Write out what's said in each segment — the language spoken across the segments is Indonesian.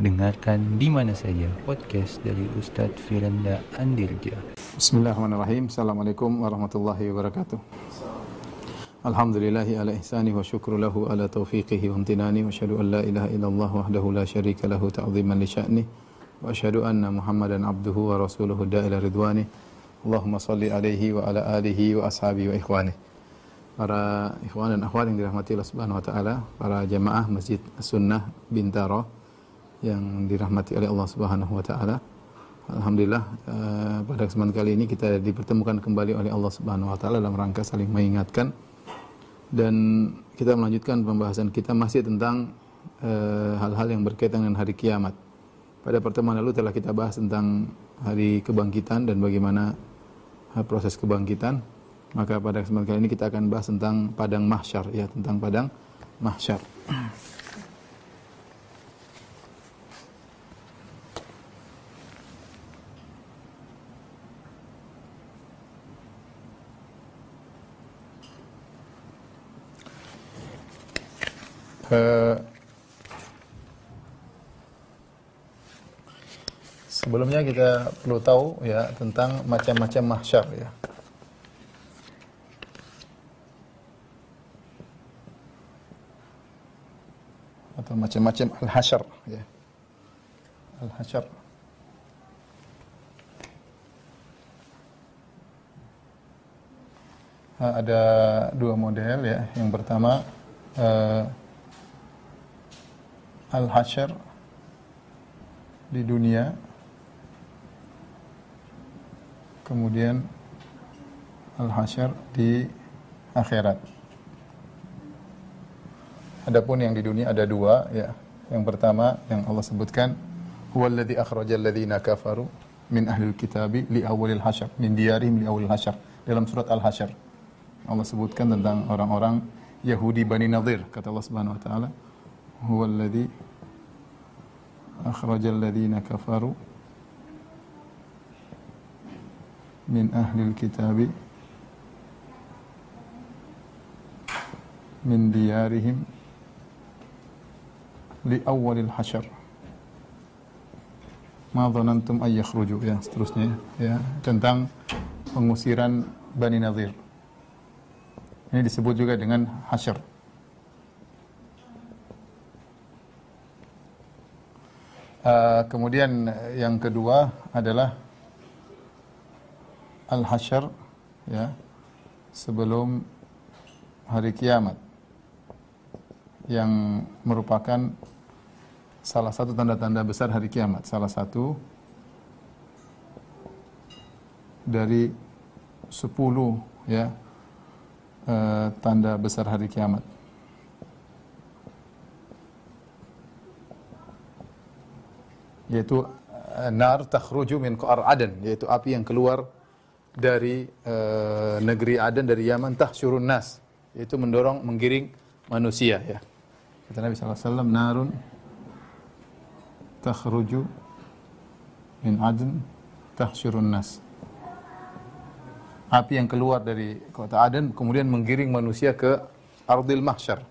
Dengarkan di mana saja podcast dari Ustadz Firanda Andirja. Bismillahirrahmanirrahim. Assalamualaikum warahmatullahi wabarakatuh. Alhamdulillahi ala ihsani wa syukru lahu ala taufiqihi wa amtinani wa asyhadu an la ilaha illallah wahdahu la syarika lahu ta'ziman li sya'ni wa asyhadu anna Muhammadan abduhu wa rasuluhu da'ila ridwani. Allahumma salli alaihi wa ala alihi wa ashabihi wa ikhwani. Para ikhwan dan akhwat yang dirahmati Allah Subhanahu wa taala, para jamaah Masjid Sunnah Bintaro yang dirahmati oleh Allah Subhanahu wa taala. Alhamdulillah uh, pada kesempatan kali ini kita dipertemukan kembali oleh Allah Subhanahu wa taala dalam rangka saling mengingatkan dan kita melanjutkan pembahasan kita masih tentang eh, hal-hal yang berkaitan dengan hari kiamat. Pada pertemuan lalu telah kita bahas tentang hari kebangkitan dan bagaimana uh, proses kebangkitan. Maka pada kesempatan kali ini kita akan bahas tentang padang mahsyar ya, tentang padang mahsyar. Uh, sebelumnya kita perlu tahu ya tentang macam-macam mahsyar ya. Atau macam-macam al-hasyar ya. Al-hasyar. ada dua model ya. Yang pertama uh, al-hasyr di dunia kemudian al-hasyr di akhirat. Adapun yang di dunia ada dua ya. Yang pertama yang Allah sebutkan huwallazi akhrajal ladzina kafaru min ahlil kitabi li awalil hasyr min diyarihim li awalil hasyr dalam surat Al-Hasyr. Allah sebutkan tentang orang-orang Yahudi Bani Nadir kata Allah Subhanahu wa taala huwallazi أخرج الذين كفروا من أهل الكتاب من ديارهم لأول الحشر ma dhanantum ay yakhruju ya seterusnya ya tentang pengusiran Bani Nadir. Ini disebut juga dengan hasyr. Uh, kemudian yang kedua adalah al-hasyr ya sebelum hari kiamat yang merupakan salah satu tanda-tanda besar hari kiamat. Salah satu dari sepuluh ya uh, tanda besar hari kiamat yaitu eh, nar takhruju min qa'r adan yaitu api yang keluar dari uh, negeri Aden dari Yaman tahsyurun nas yaitu mendorong menggiring manusia ya. Kata Nabi wasallam narun takhruju min Aden tahsyurun nas. Api yang keluar dari kota Aden kemudian menggiring manusia ke ardil mahsyar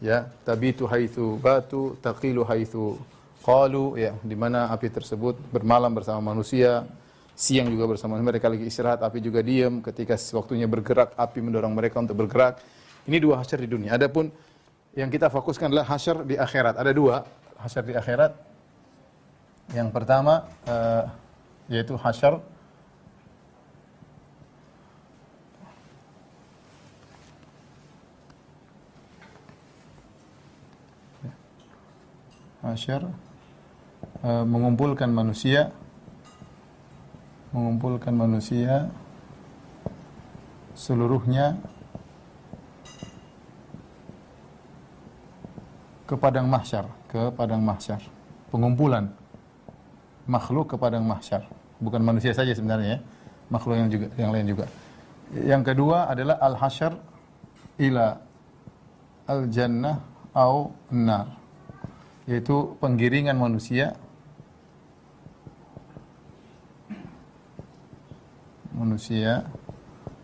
ya. Tabitu haitsu batu taqilu haitsu Qalu ya di mana api tersebut bermalam bersama manusia, siang juga bersama mereka lagi istirahat, api juga diam, ketika waktunya bergerak, api mendorong mereka untuk bergerak. Ini dua hasyar di dunia. Adapun yang kita fokuskan adalah hasyar di akhirat. Ada dua hasyar di akhirat. Yang pertama uh, yaitu hasyar hasyar e, mengumpulkan manusia mengumpulkan manusia seluruhnya ke padang mahsyar, ke padang mahsyar. Pengumpulan makhluk ke padang mahsyar. Bukan manusia saja sebenarnya ya. Makhluk yang juga yang lain juga. Yang kedua adalah al-hasyar ila al-jannah au nar. Yaitu penggiringan manusia manusia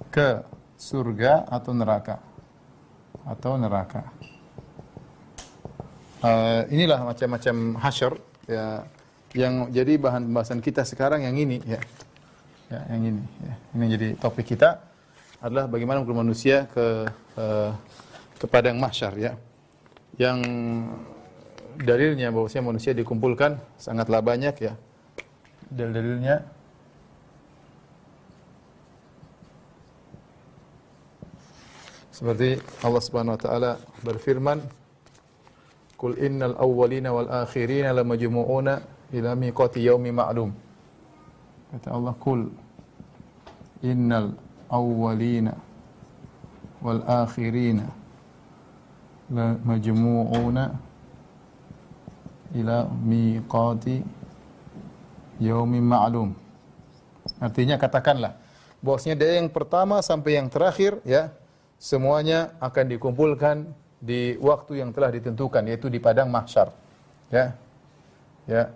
ke surga atau neraka atau neraka. Uh, inilah macam-macam hasyar ya yang jadi bahan pembahasan kita sekarang yang ini ya. Ya, yang ini ya. Ini jadi topik kita adalah bagaimana mengukur manusia ke uh, ke padang mahsyar ya. Yang dalilnya bahwasanya manusia dikumpulkan sangatlah banyak ya. Dalil-dalilnya seperti Allah Subhanahu wa taala berfirman Qul innal awwalina wal akhirina lamajmu'una ila miqati yaumi ma'lum. Kata Allah, "Qul innal awwalina wal akhirina lamajmu'una ila miqati yaumi ma'lum." Artinya katakanlah bahwasanya dari yang pertama sampai yang terakhir ya semuanya akan dikumpulkan di waktu yang telah ditentukan yaitu di padang mahsyar. Ya. Ya.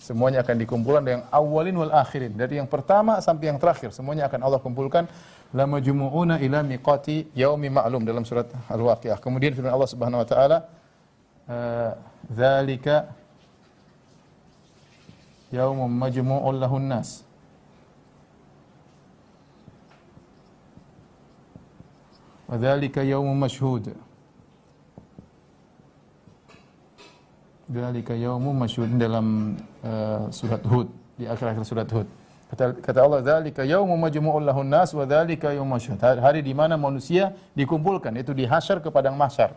Semuanya akan dikumpulkan dengan awalin wal akhirin. Dari yang pertama sampai yang terakhir semuanya akan Allah kumpulkan la majmu'una ila miqati yaumi ma'lum dalam surat Al-Waqiah. Kemudian firman Allah Subhanahu wa taala eh, dzalika yaumun majmu'un lahun nas. Dzalika yaumun mashhud. Dzalika yaumun masyhur dalam uh, surat Hud di akhir-akhir surat Hud. Kata, kata Allah, "Dzalika yaumun majmu'ul lahun nas wa dzalika masyhud." Hari di mana manusia dikumpulkan itu di hasyar ke padang mahsyar.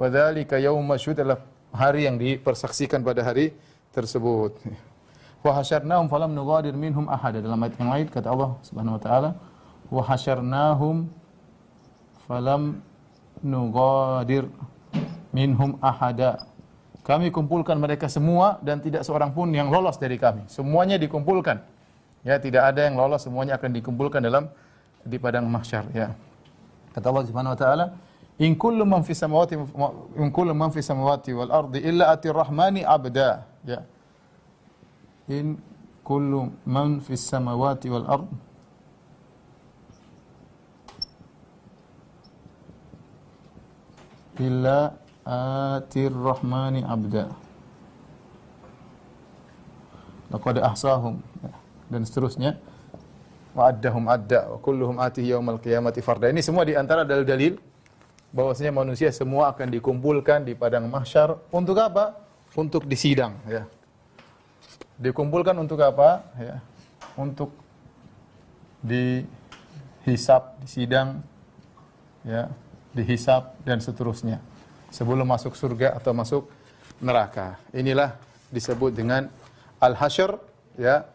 Wa dzalika masyhud adalah hari yang dipersaksikan pada hari tersebut. Wa falam nughadir minhum. Dalam ayat yang lain kata Allah Subhanahu wa taala, "Wa hasyarnahum falam nughadir minhum ahada." Kami kumpulkan mereka semua dan tidak seorang pun yang lolos dari kami. Semuanya dikumpulkan. Ya, tidak ada yang lolos, semuanya akan dikumpulkan dalam di padang mahsyar, ya. Kata Allah Subhanahu wa taala, "In kullu man fis samawati in kullu man fis samawati wal ardi illa atir rahmani abda." Ya. In kullu man fis samawati wal ardi illa atir rahmani abda laqad ahsahum dan seterusnya wa addahum adda wa kulluhum atihi yaumal qiyamati farda ini semua di antara dalil-dalil bahwasanya manusia semua akan dikumpulkan di padang mahsyar untuk apa? Untuk disidang ya. Dikumpulkan untuk apa? Ya. Untuk dihisap, disidang ya, dihisap dan seterusnya sebelum masuk surga atau masuk neraka. Inilah disebut dengan al-hasyr ya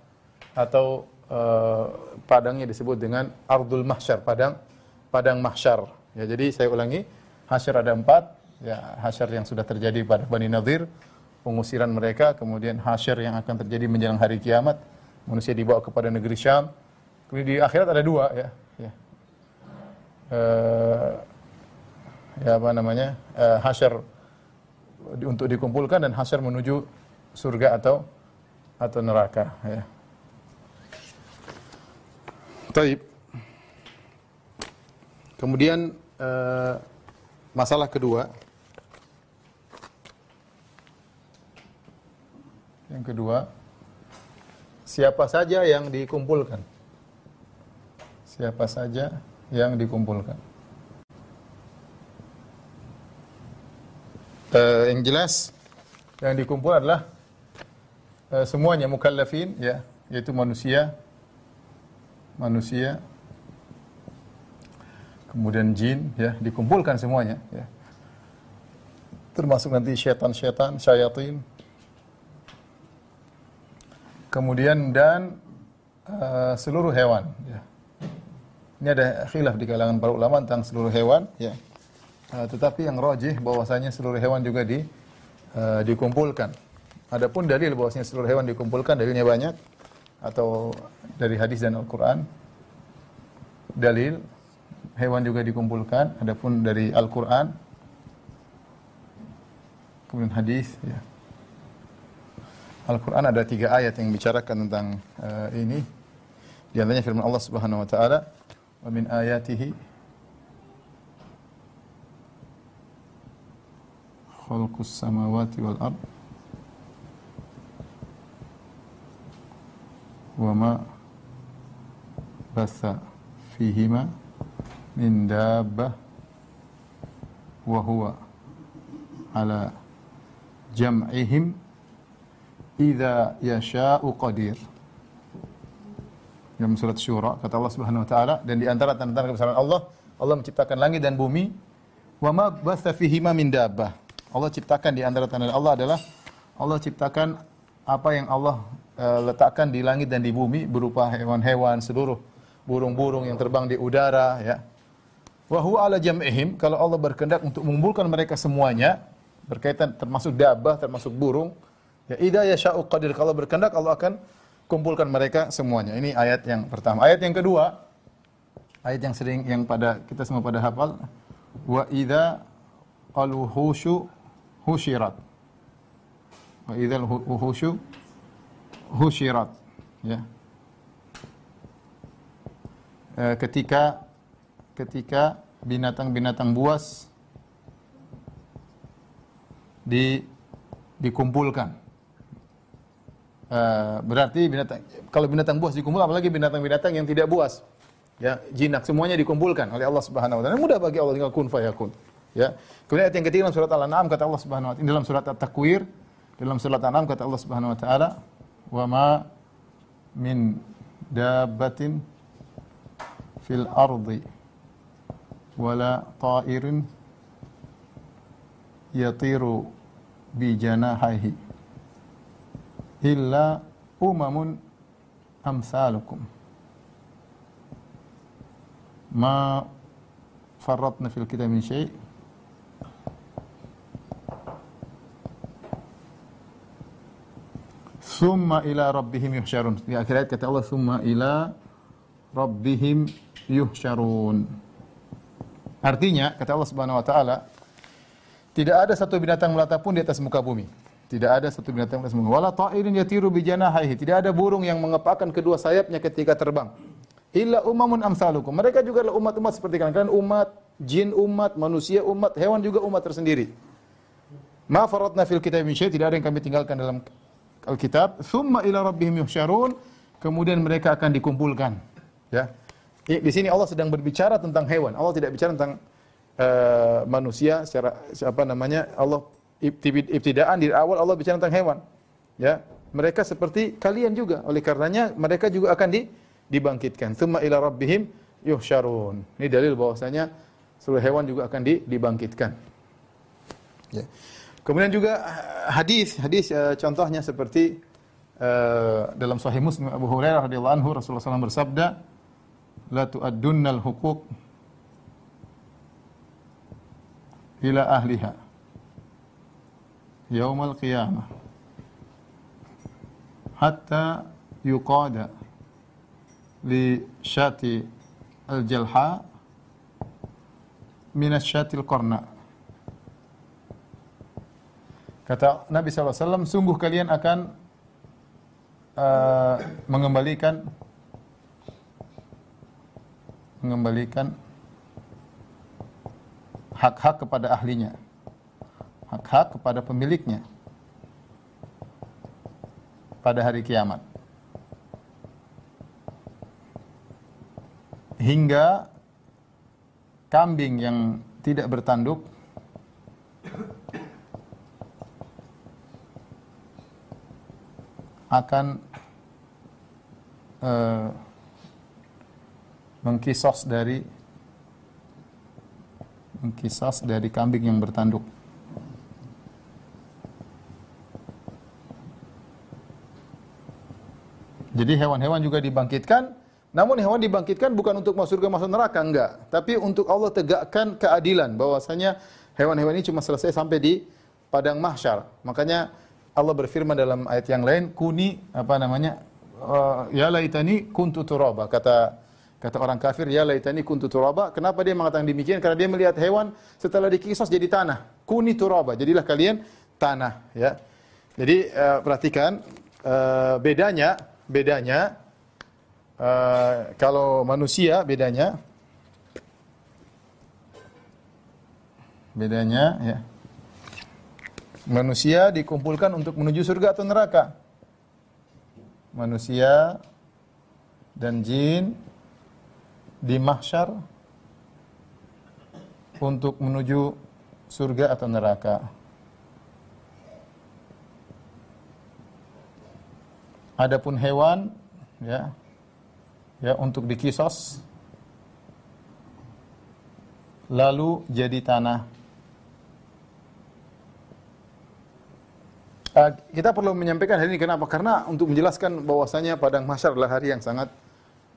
atau uh, padangnya disebut dengan ardul mahsyar, padang padang mahsyar. Ya, jadi saya ulangi, hasyr ada empat, ya hasyr yang sudah terjadi pada Bani Nadir, pengusiran mereka, kemudian hasyr yang akan terjadi menjelang hari kiamat, manusia dibawa kepada negeri Syam. Kemudian di akhirat ada dua ya. ya. Uh, ya apa namanya uh, hasyar untuk dikumpulkan dan hasyar menuju surga atau atau neraka ya. Taib. Kemudian uh, masalah kedua Yang kedua, siapa saja yang dikumpulkan? Siapa saja yang dikumpulkan? Uh, yang jelas yang dikumpul adalah uh, semuanya mukallafin ya yaitu manusia manusia kemudian jin ya dikumpulkan semuanya ya. Termasuk nanti syaitan-syaitan syayatin kemudian dan uh, seluruh hewan ya. Ini ada khilaf di kalangan para ulama tentang seluruh hewan ya Uh, tetapi yang rojih bahwasanya seluruh hewan juga di uh, dikumpulkan. Adapun dalil bahwasanya seluruh hewan dikumpulkan dalilnya banyak atau dari hadis dan Al-Qur'an. Dalil hewan juga dikumpulkan, adapun dari Al-Qur'an kemudian hadis ya. Al-Qur'an ada tiga ayat yang bicarakan tentang uh, ini. Di antaranya firman Allah Subhanahu wa taala, "Wa min ayatihi khalqus samawati wal ard wa ma basa fihima min dabbah wa huwa ala jam'ihim idza yasha'u qadir. Dalam surat Syura kata Allah Subhanahu wa taala dan di antara tanda-tanda kebesaran Allah, Allah menciptakan langit dan bumi wa ma basa fihima min dabbah. Allah ciptakan di antara tanda Allah adalah Allah ciptakan apa yang Allah uh, letakkan di langit dan di bumi berupa hewan-hewan seluruh burung-burung yang terbang di udara ya. Wa huwa ala jam'ihim kalau Allah berkehendak untuk mengumpulkan mereka semuanya berkaitan termasuk dabah termasuk burung ya idza yasha'u qadir kalau berkehendak Allah akan kumpulkan mereka semuanya. Ini ayat yang pertama. Ayat yang kedua ayat yang sering yang pada kita semua pada hafal wa idza al-wuhushu husyirat. Wa idza al-wuhushu husyirat ya. E, ketika ketika binatang-binatang buas di dikumpulkan. Uh, berarti binatang kalau binatang buas dikumpul apalagi binatang-binatang yang tidak buas. Ya, jinak semuanya dikumpulkan oleh Allah Subhanahu wa taala. Mudah bagi Allah tinggal kun fayakun. Ya. Kemudian ayat yang ketiga dalam surat Al-An'am kata Allah Subhanahu wa taala, dalam surat At-Takwir, dalam surat Al-An'am kata Allah Subhanahu wa taala, "Wa ma min dabbatin fil ardi wala ta'irin yatiru bi janahihi illa umamun amsalukum ma farratna fil kitab min syai' Summa ila rabbihim yuhsyarun. Di akhir ayat kata Allah, Summa ila rabbihim yuhsyarun. Artinya, kata Allah Subhanahu wa taala, tidak ada satu binatang melata pun di atas muka bumi. Tidak ada satu binatang atas muka. Wala ta'irin yatiru bi janahihi. Tidak ada burung yang mengepakkan kedua sayapnya ketika terbang. Illa umamun amsalukum. Mereka juga adalah umat-umat seperti kalian. Kalian umat, jin umat, manusia umat, hewan juga umat tersendiri. Ma faratna fil kitab min syai, tidak ada yang kami tinggalkan dalam Alkitab. Thumma ila rabbihim yuhsyarun. Kemudian mereka akan dikumpulkan. Ya. Di sini Allah sedang berbicara tentang hewan. Allah tidak bicara tentang uh, manusia secara apa namanya Allah ibtidaan di awal Allah bicara tentang hewan. Ya, mereka seperti kalian juga. Oleh karenanya mereka juga akan di, dibangkitkan. Tsumma ila rabbihim yuhsyarun. Ini dalil bahwasanya seluruh hewan juga akan di, dibangkitkan. Ya. Kemudian juga hadis, hadis uh, contohnya seperti uh, dalam Sahih Muslim Abu Hurairah radhiyallahu anhu Rasulullah SAW bersabda, "La tu'addunnal huquq ila ahliha yaumal qiyamah hatta yuqada li syati al-jalha min asyatil qarna kata Nabi SAW sungguh kalian akan uh, mengembalikan mengembalikan hak-hak kepada ahlinya. Hak-hak kepada pemiliknya. Pada hari kiamat. Hingga kambing yang tidak bertanduk akan uh, mengkisos dari kisas dari kambing yang bertanduk. Jadi hewan-hewan juga dibangkitkan, namun hewan dibangkitkan bukan untuk masuk surga masuk neraka enggak, tapi untuk Allah tegakkan keadilan bahwasanya hewan-hewan ini cuma selesai sampai di padang mahsyar. Makanya Allah berfirman dalam ayat yang lain, kuni apa namanya? Uh, ya laitani kuntu turaba kata Kata orang kafir, ya laitani kuntu turaba. Kenapa dia mengatakan demikian? Karena dia melihat hewan setelah dikisos jadi tanah. Kuni turaba. Jadilah kalian tanah, ya. Jadi uh, perhatikan uh, bedanya, bedanya uh, kalau manusia bedanya bedanya ya. Manusia dikumpulkan untuk menuju surga atau neraka. Manusia dan jin di mahsyar untuk menuju surga atau neraka. Adapun hewan ya ya untuk dikisos lalu jadi tanah. Uh, kita perlu menyampaikan hari ini kenapa? Karena untuk menjelaskan bahwasanya padang mahsyar adalah hari yang sangat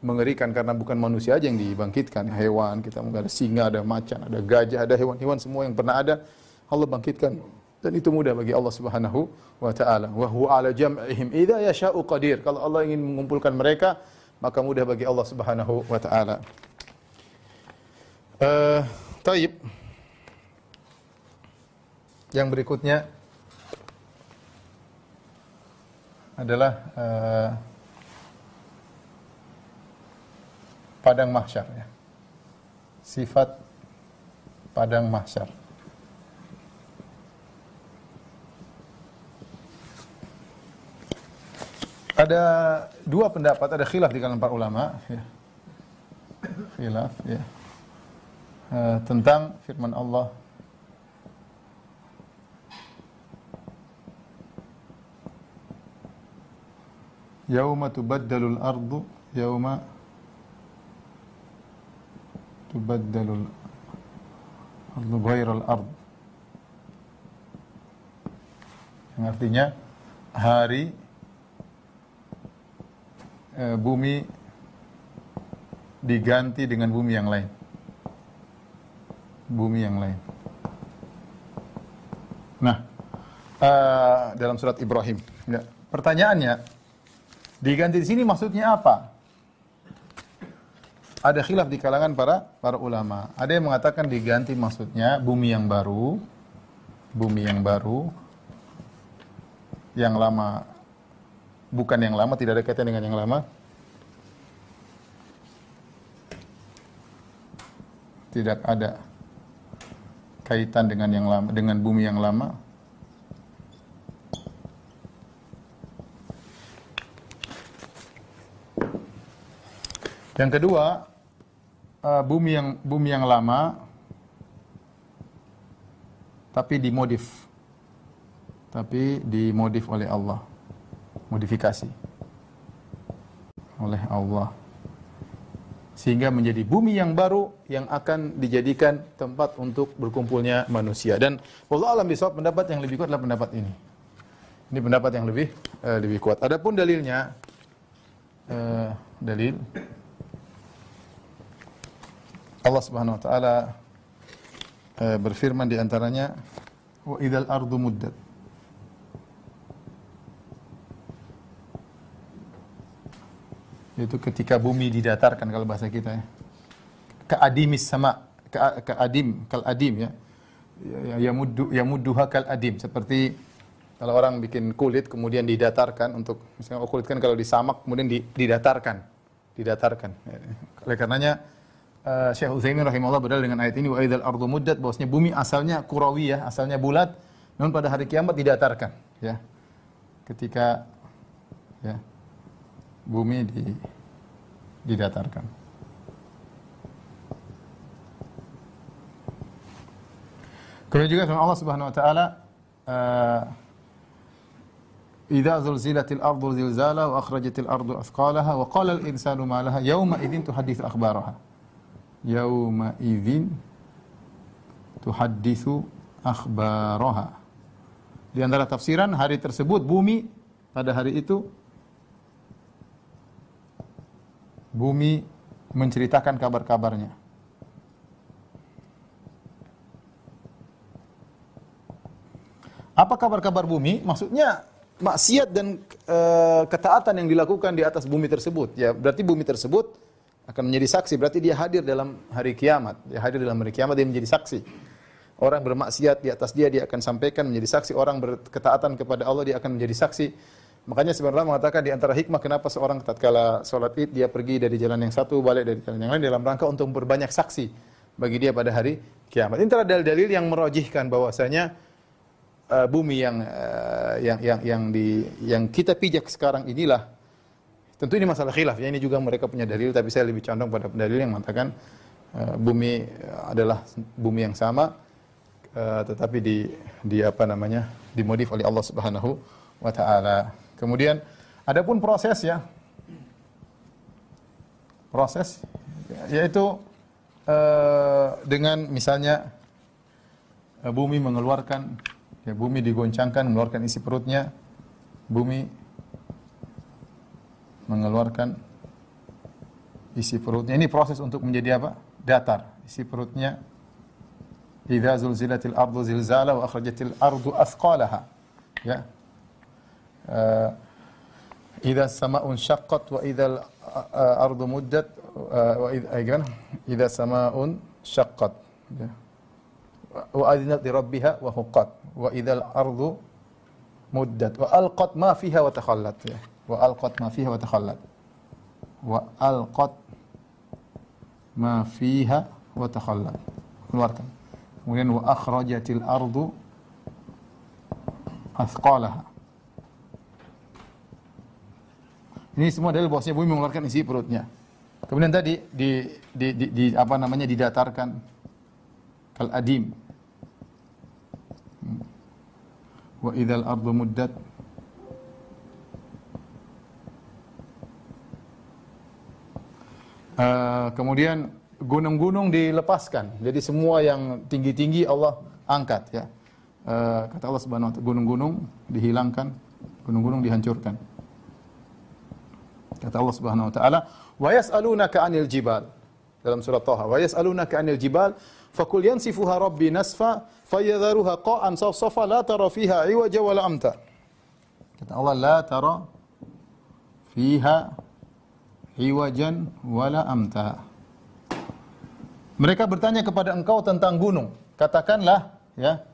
mengerikan karena bukan manusia aja yang dibangkitkan, hewan, kita ada singa, ada macan, ada gajah, ada hewan-hewan semua yang pernah ada Allah bangkitkan dan itu mudah bagi Allah Subhanahu wa taala. Wa huwa ala jam'ihim idza yasha'u qadir. Kalau Allah ingin mengumpulkan mereka, maka mudah bagi Allah Subhanahu wa taala. Eh, uh, taib. Yang berikutnya adalah uh, padang mahsyar ya. Sifat padang mahsyar. Ada dua pendapat, ada khilaf di kalangan para ulama ya. Khilaf ya. Uh, tentang firman Allah yauma tubaddalul ardu yauma tubaddalul ardu ghairal ard. Yang artinya hari e, bumi diganti dengan bumi yang lain. Bumi yang lain. Nah uh, dalam surat Ibrahim. Ya. pertanyaannya Diganti di sini maksudnya apa? Ada khilaf di kalangan para para ulama. Ada yang mengatakan diganti maksudnya bumi yang baru, bumi yang baru, yang lama bukan yang lama, tidak ada kaitan dengan yang lama. Tidak ada kaitan dengan yang lama, dengan bumi yang lama. Yang kedua, uh, bumi yang bumi yang lama tapi dimodif. Tapi dimodif oleh Allah. Modifikasi oleh Allah. Sehingga menjadi bumi yang baru yang akan dijadikan tempat untuk berkumpulnya manusia. Dan Allah alam bisawab pendapat yang lebih kuat adalah pendapat ini. Ini pendapat yang lebih uh, lebih kuat. Adapun dalilnya uh, dalil Allah Subhanahu wa taala e, berfirman di antaranya wa idzal ardu muddat. Itu ketika bumi didatarkan kalau bahasa kita ya. Keadimis sama ke, keadim kal adim ya. Ya ya mudduha kal adim seperti kalau orang bikin kulit kemudian didatarkan untuk misalnya kulit kan kalau disamak kemudian didatarkan didatarkan. Oleh karenanya uh, Syekh Utsaimin rahimahullah berdalil dengan ayat ini wa idzal ardu muddat bahwasanya bumi asalnya kurawiyah, asalnya bulat, namun pada hari kiamat didatarkan, ya. Ketika ya bumi di didatarkan. Kemudian juga firman Allah Subhanahu wa taala uh, إذا زلزلت الأرض زلزالها وأخرجت الأرض أثقالها وقال الإنسان ما لها يومئذ تحدث أخبارها yauma idzin tuhadditsu akhbaraha. Di antara tafsiran hari tersebut bumi pada hari itu bumi menceritakan kabar-kabarnya. Apa kabar-kabar bumi? Maksudnya maksiat dan e, ketaatan yang dilakukan di atas bumi tersebut. Ya, berarti bumi tersebut akan menjadi saksi. Berarti dia hadir dalam hari kiamat. Dia hadir dalam hari kiamat dia menjadi saksi. Orang bermaksiat di atas dia dia akan sampaikan menjadi saksi. Orang berketaatan kepada Allah dia akan menjadi saksi. Makanya sebenarnya mengatakan di antara hikmah kenapa seorang tatkala sholat id dia pergi dari jalan yang satu balik dari jalan yang lain dalam rangka untuk berbanyak saksi bagi dia pada hari kiamat. Ini dalil-dalil yang merojihkan bahwasanya uh, bumi yang uh, yang yang yang di yang kita pijak sekarang inilah Tentu ini masalah khilaf ya, ini juga mereka punya dalil tapi saya lebih condong pada dalil yang mengatakan uh, bumi adalah bumi yang sama uh, tetapi di di apa namanya? dimodif oleh Allah Subhanahu wa taala. Kemudian adapun proses ya proses yaitu uh, dengan misalnya bumi mengeluarkan ya bumi digoncangkan mengeluarkan isi perutnya bumi mengeluarkan isi perutnya. Ini proses untuk menjadi apa? Datar. Isi perutnya. Idza zulzilatil ardu zilzala wa akhrajatil ardu athqalaha ya. Uh, idza sama'un syaqqat wa idza ardu muddat wa idza idza sama'un syaqqat. Ya. wa adinat li rabbiha wa huqqat. Wa idza ardu muddat. Wa alqat ma fiha wa takhallat. Ya wa alqat ma fiha wa takhallat wa alqat ma fiha wa takhallat keluarkan kemudian wa akhrajatil ardu athqalaha Ini semua dalil bahwasanya bumi mengeluarkan isi perutnya. Kemudian tadi di, di, di, di apa namanya didatarkan kal adim. Hmm. Wa idzal ardu muddat Uh, kemudian gunung-gunung dilepaskan. Jadi semua yang tinggi-tinggi Allah angkat ya. Uh, kata Allah Subhanahu wa taala gunung-gunung dihilangkan, gunung-gunung dihancurkan. Kata Allah Subhanahu wa taala, "Wa yas'alunaka 'anil jibal." Dalam surat Thaha, "Wa yas'alunaka 'anil jibal, fakul yansifuha rabbi nasfa, fayadharuha qa'an sawsafa la tara fiha 'iwaja wala amta." Kata Allah, "La tara fiha iwajan wala amta." Mereka bertanya kepada engkau tentang gunung. Katakanlah, ya,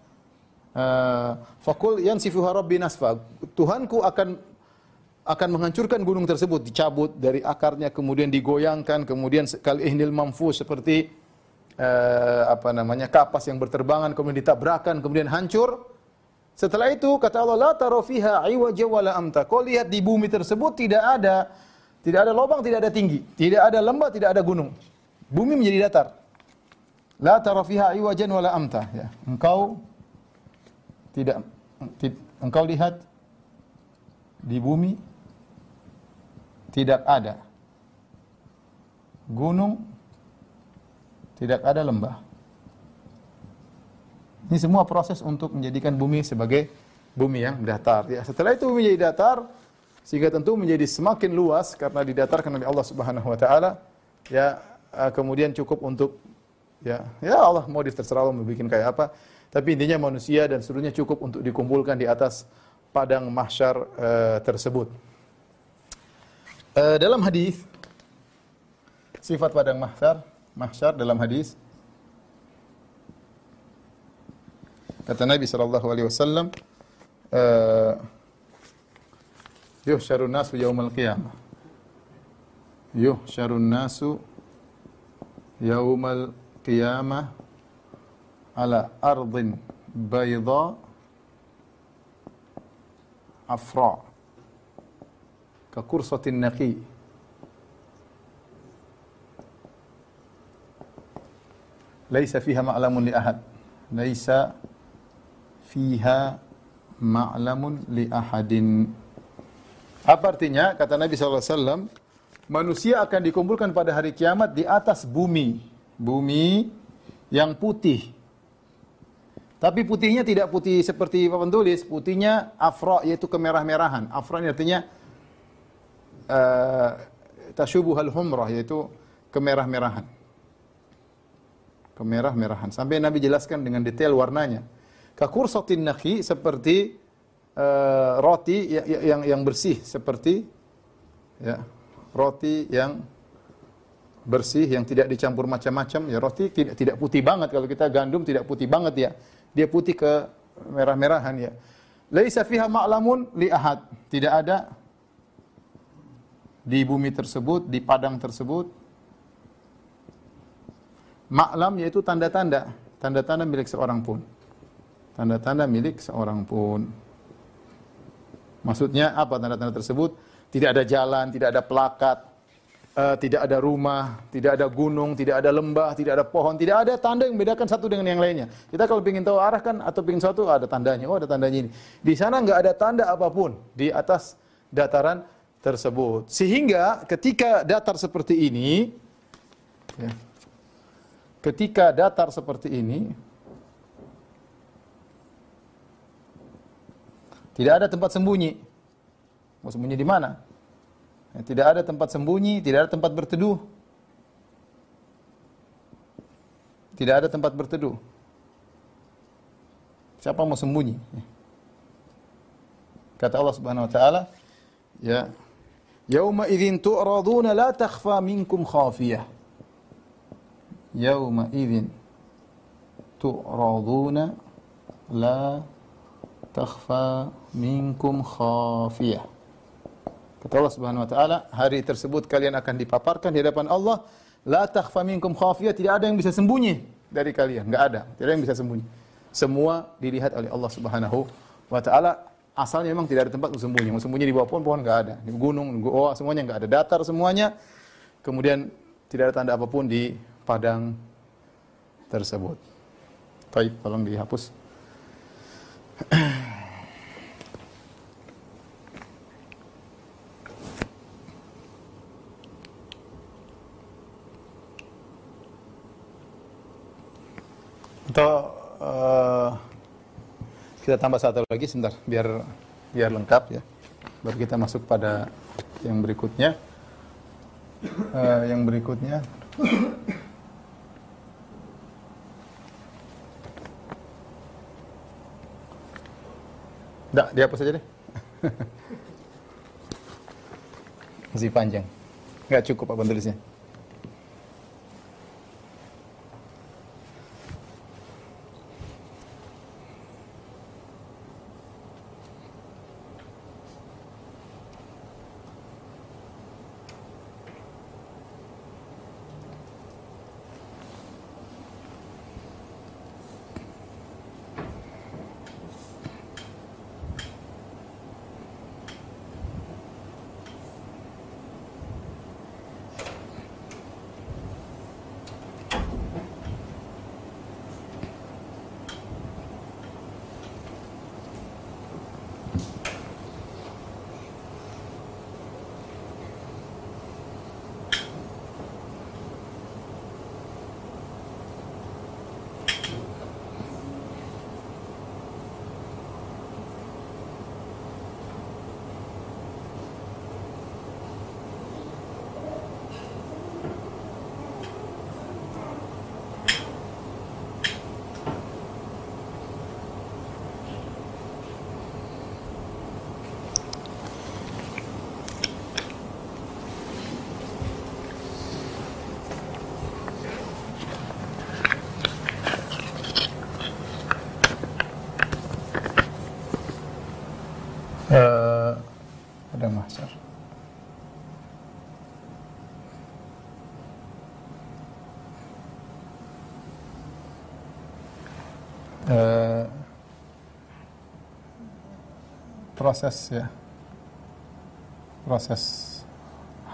uh, fakul yansifuha rabbi nasfa. Tuhanku akan akan menghancurkan gunung tersebut, dicabut dari akarnya, kemudian digoyangkan, kemudian kal ihnil mamfu seperti uh, apa namanya kapas yang berterbangan, kemudian ditabrakan, kemudian hancur. Setelah itu kata Allah, la tarofiha iwaja wala amta. Kau lihat di bumi tersebut tidak ada tidak ada lubang, tidak ada tinggi, tidak ada lembah, tidak ada gunung. Bumi menjadi datar. La tarofiha iwajan wala amta. Ya. Engkau tidak engkau lihat di bumi tidak ada gunung, tidak ada lembah. Ini semua proses untuk menjadikan bumi sebagai bumi yang datar. Ya, setelah itu bumi menjadi datar, sehingga tentu menjadi semakin luas karena didatarkan oleh Allah Subhanahu wa taala. Ya, eh, kemudian cukup untuk ya, ya Allah mau terserah Allah mau bikin kayak apa. Tapi intinya manusia dan seluruhnya cukup untuk dikumpulkan di atas padang mahsyar uh, tersebut. Uh, dalam hadis sifat padang mahsyar, mahsyar dalam hadis kata Nabi sallallahu alaihi wasallam يحشر الناس يوم القيامة. يحشر الناس يوم القيامة على أرض بيضاء عفراء كقرصة النقي. ليس فيها معلم لأحد. ليس فيها معلم لأحد. Apa artinya? Kata Nabi SAW, manusia akan dikumpulkan pada hari kiamat di atas bumi. Bumi yang putih. Tapi putihnya tidak putih seperti papan tulis, putihnya afro yaitu kemerah-merahan. Afro ini artinya uh, tasyubuhal humrah yaitu kemerah-merahan. Kemerah-merahan. Sampai Nabi jelaskan dengan detail warnanya. Kakursatin nakhi seperti uh, roti yang, yang yang bersih seperti ya, roti yang bersih yang tidak dicampur macam-macam ya roti tidak tidak putih banget kalau kita gandum tidak putih banget ya dia putih ke merah-merahan ya laisa fiha ma'lamun li ahad tidak ada di bumi tersebut, di padang tersebut. Maklam yaitu tanda-tanda, tanda-tanda milik seorang pun. Tanda-tanda milik seorang pun. Maksudnya apa tanda-tanda tersebut? Tidak ada jalan, tidak ada pelakat, uh, tidak ada rumah, tidak ada gunung, tidak ada lembah, tidak ada pohon, tidak ada tanda yang membedakan satu dengan yang lainnya. Kita kalau ingin tahu arah kan atau ingin sesuatu ada tandanya. Oh ada tandanya ini. Di sana nggak ada tanda apa pun di atas dataran tersebut. Sehingga ketika datar seperti ini, ya, ketika datar seperti ini, tidak ada tempat sembunyi. Mau sembunyi di mana? Ya, tidak ada tempat sembunyi, tidak ada tempat berteduh. Tidak ada tempat berteduh. Siapa mau sembunyi? Kata Allah Subhanahu wa taala, ya, "Yauma idzin tu'raduna la takhfa minkum khafiyah." Yauma idzin tu'raduna la takhfa minkum khafiyah. Kata Allah Subhanahu wa taala, hari tersebut kalian akan dipaparkan di hadapan Allah, la takhfa minkum khafiyah, tidak ada yang bisa sembunyi dari kalian, enggak ada, tidak ada yang bisa sembunyi. Semua dilihat oleh Allah Subhanahu wa taala. Asalnya memang tidak ada tempat untuk sembunyi. Mau sembunyi di bawah pohon-pohon enggak ada. Di gunung, goa semuanya enggak ada. Datar semuanya. Kemudian tidak ada tanda apa pun di padang tersebut. Baik, tolong dihapus. Atau uh, kita tambah satu lagi sebentar biar biar lengkap ya. Baru kita masuk pada yang berikutnya. Uh, yang berikutnya Enggak, dihapus aja deh. Masih panjang. Enggak cukup apa tulisnya. Eh, pada mahsyar. Eh, proses ya. Proses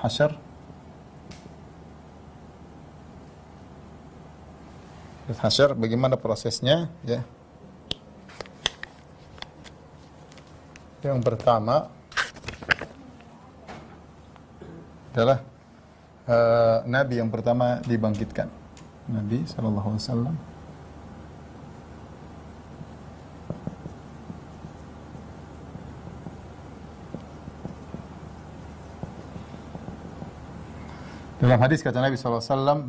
hasyar hasyar bagaimana prosesnya? Ya. Yang pertama adalah uh, Nabi yang pertama dibangkitkan. Nabi Shallallahu Dalam hadis kata Nabi Alaihi Wasallam,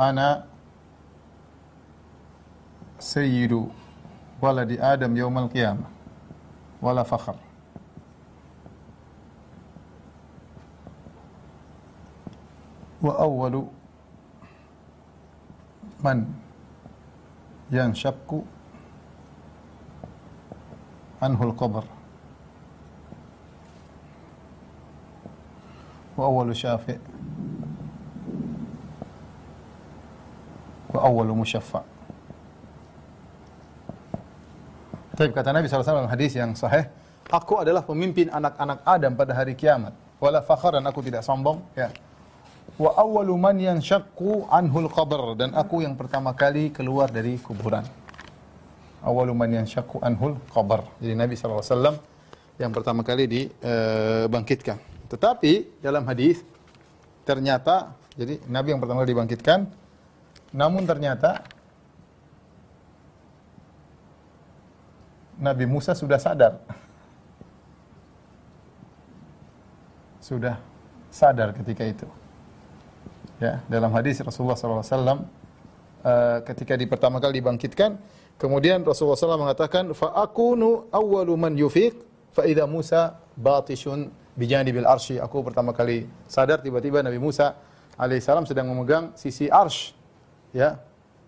Ana sayyidu waladi Adam yaumal qiyamah. ولا فخر وأول من ينشق عنه القبر وأول wa awwalu musyaffa. Tapi kata Nabi SAW dalam hadis yang sahih, aku adalah pemimpin anak-anak Adam pada hari kiamat. Wala fakhar dan aku tidak sombong. Ya. Wa awwalu man yanshaqqu anhul qabr dan aku yang pertama kali keluar dari kuburan. Awwalu man yanshaqqu anhul qabr. Jadi Nabi SAW yang pertama kali dibangkitkan. Eh, Tetapi dalam hadis ternyata jadi Nabi yang pertama kali dibangkitkan namun ternyata Nabi Musa sudah sadar. Sudah sadar ketika itu. Ya, dalam hadis Rasulullah SAW uh, eh, ketika di pertama kali dibangkitkan, kemudian Rasulullah SAW mengatakan, fa akunu awwalu man yufiq fa Musa batishun bijanibil arsy. Aku pertama kali sadar tiba-tiba Nabi Musa alaihissalam sedang memegang sisi arsh. Ya.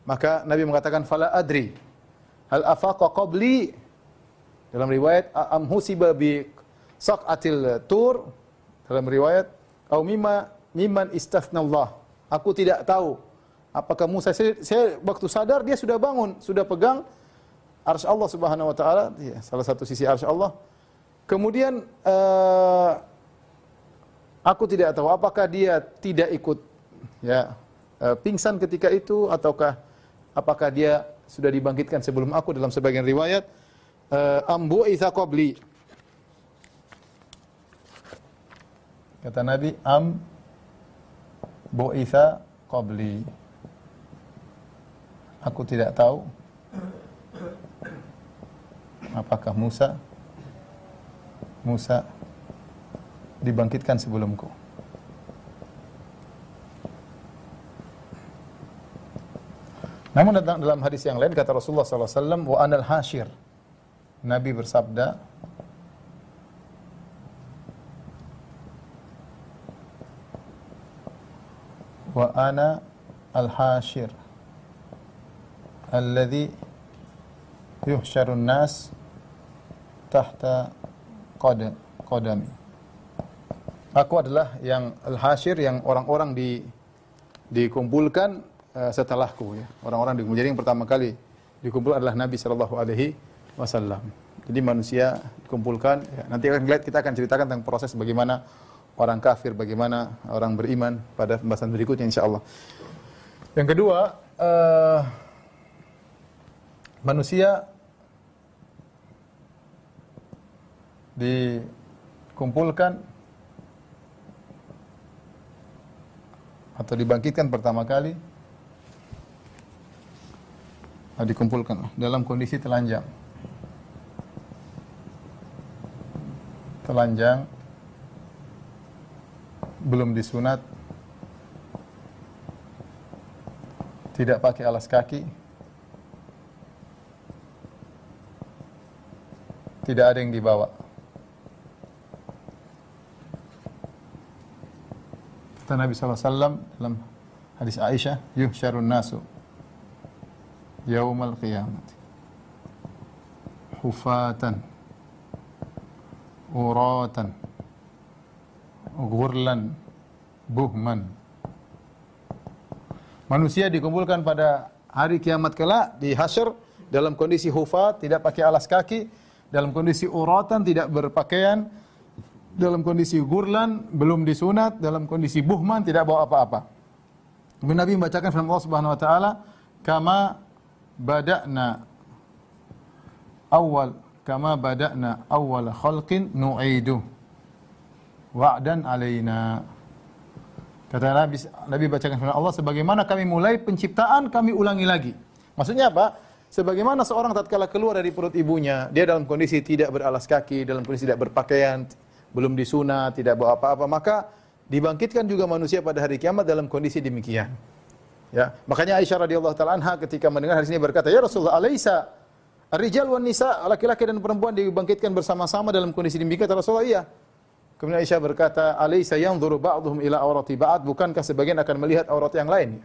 Maka Nabi mengatakan fala adri hal afaqa qabli dalam riwayat am husiba bi saqatil tur dalam riwayat au mimma mimman Allah. Aku tidak tahu apakah Musa saya, saya waktu sadar dia sudah bangun, sudah pegang arsy Allah Subhanahu wa taala, ya, salah satu sisi arsy Allah. Kemudian uh, aku tidak tahu apakah dia tidak ikut ya uh, pingsan ketika itu ataukah apakah dia sudah dibangkitkan sebelum aku dalam sebagian riwayat uh, ambu isa qabli. Kata Nabi, am bu'itha qabli. Aku tidak tahu apakah Musa Musa dibangkitkan sebelumku. Namun dalam hadis yang lain kata Rasulullah SAW, wa anal hashir. Nabi bersabda, wa ana al-hashir alladhi yuhsyarun nas tahta qad qadami aku adalah yang al-hashir yang orang-orang di dikumpulkan uh, setelahku ya orang-orang dikumpul jadi yang pertama kali dikumpul adalah Nabi sallallahu alaihi wasallam. Jadi manusia dikumpulkan, ya, nanti akan lihat kita akan ceritakan tentang proses bagaimana orang kafir, bagaimana orang beriman pada pembahasan berikutnya insya Allah. Yang kedua, uh, manusia dikumpulkan atau dibangkitkan pertama kali dikumpulkan. Dalam kondisi telanjang. telanjang. Belum disunat. Tidak pakai alas kaki. Tidak ada yang dibawa. Kata Nabi SAW dalam hadis Aisyah yuhsyarun nasu qiyamah hufatan uratan ghurlan buhman manusia dikumpulkan pada hari kiamat kelak di hasyr dalam kondisi hufat tidak pakai alas kaki dalam kondisi uratan tidak berpakaian dalam kondisi gurlan belum disunat dalam kondisi buhman tidak bawa apa-apa. Nabi membacakan firman Allah Subhanahu wa taala kama bada'na awal kama bada'na awwal khalqin nu'idu wa'dan alaina. Kata Nabi Nabi bacakan firman Allah sebagaimana kami mulai penciptaan kami ulangi lagi. Maksudnya apa? Sebagaimana seorang tatkala keluar dari perut ibunya dia dalam kondisi tidak beralas kaki dalam kondisi tidak berpakaian belum disunat tidak bawa apa-apa maka dibangkitkan juga manusia pada hari kiamat dalam kondisi demikian ya makanya Aisyah radhiyallahu taala anha ketika mendengar hadis ini berkata ya Rasulullah alaisa Rijal wan nisa, laki-laki dan perempuan dibangkitkan bersama-sama dalam kondisi demikian. Rasulullah, iya. Kemudian Aisyah berkata, "Alaysa yanzuru ba'dhum ila awrati ba'd?" Bukankah sebagian akan melihat aurat yang lain?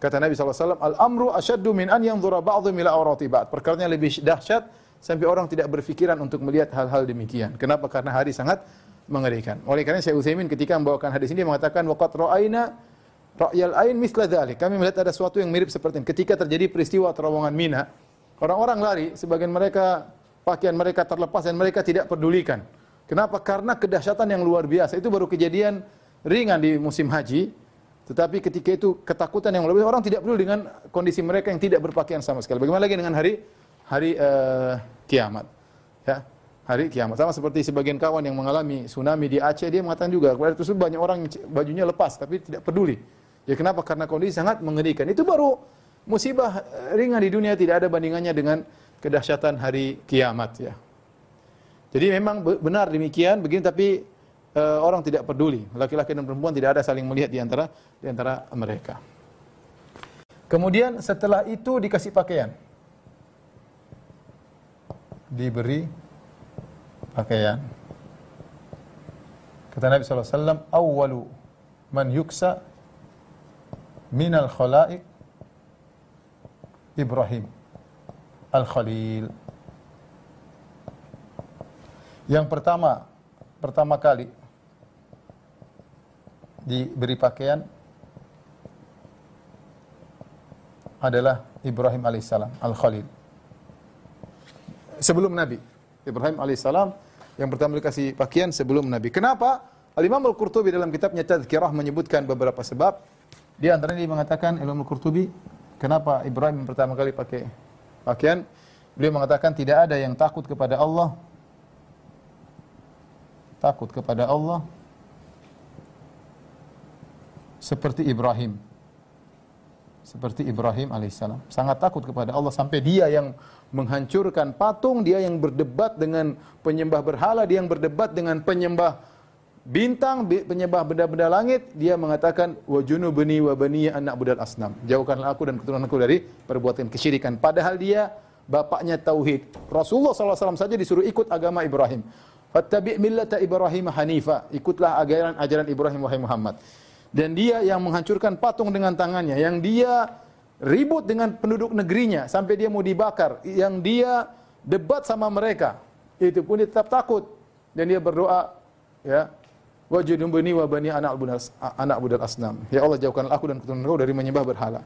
Kata Nabi SAW, Al-amru asyaddu min an yanzura ba'dhum ila awrati ba'd. Perkaranya lebih dahsyat sampai orang tidak berfikiran untuk melihat hal-hal demikian. Kenapa? Karena hari sangat mengerikan. Oleh karena saya Utsaimin ketika membawakan hadis ini mengatakan waqat ra'aina ra'yal ain mithla dzalik. Kami melihat ada sesuatu yang mirip seperti ini. Ketika terjadi peristiwa terowongan Mina, Orang-orang lari, sebagian mereka pakaian mereka terlepas dan mereka tidak pedulikan. Kenapa? Karena kedahsyatan yang luar biasa. Itu baru kejadian ringan di musim haji. Tetapi ketika itu ketakutan yang biasa, orang tidak peduli dengan kondisi mereka yang tidak berpakaian sama sekali. Bagaimana lagi dengan hari hari uh, kiamat? Ya, hari kiamat. Sama seperti sebagian kawan yang mengalami tsunami di Aceh, dia mengatakan juga, kepada tersebut banyak orang bajunya lepas, tapi tidak peduli. Ya kenapa? Karena kondisi sangat mengerikan. Itu baru musibah eh, ringan di dunia, tidak ada bandingannya dengan kedahsyatan hari kiamat. Ya. Jadi memang benar demikian, begini tapi uh, orang tidak peduli. Laki-laki dan perempuan tidak ada saling melihat di antara di antara mereka. Kemudian setelah itu dikasih pakaian. Diberi pakaian. Kata Nabi SAW, Awalu man yuksa minal khalaik Ibrahim Al-Khalil. Yang pertama, pertama kali diberi pakaian adalah Ibrahim alaihissalam, Al-Khalil. Sebelum Nabi. Ibrahim alaihissalam yang pertama dikasih pakaian sebelum Nabi. Kenapa? Al-Imam Al-Qurtubi dalam kitabnya Tadhkirah menyebutkan beberapa sebab. Di antaranya dia mengatakan Imam Al-Qurtubi, kenapa Ibrahim pertama kali pakai pakaian? Beliau mengatakan tidak ada yang takut kepada Allah takut kepada Allah seperti Ibrahim seperti Ibrahim alaihissalam. Sangat takut kepada Allah sampai dia yang menghancurkan patung, dia yang berdebat dengan penyembah berhala, dia yang berdebat dengan penyembah bintang, penyembah benda-benda langit, dia mengatakan wa junubni wa bani anak budal asnam. Jauhkanlah aku dan keturunanku dari perbuatan kesyirikan. Padahal dia bapaknya tauhid. Rasulullah SAW saja disuruh ikut agama Ibrahim. Fattabi' millata Ibrahim hanifa. Ikutlah ajaran ajaran Ibrahim wahai Muhammad dan dia yang menghancurkan patung dengan tangannya, yang dia ribut dengan penduduk negerinya sampai dia mau dibakar, yang dia debat sama mereka, itu pun dia tetap takut dan dia berdoa, ya, wajudubni wa bani anak anak budal asnam. Ya Allah jauhkanlah aku dan keturunanku dari menyembah berhala.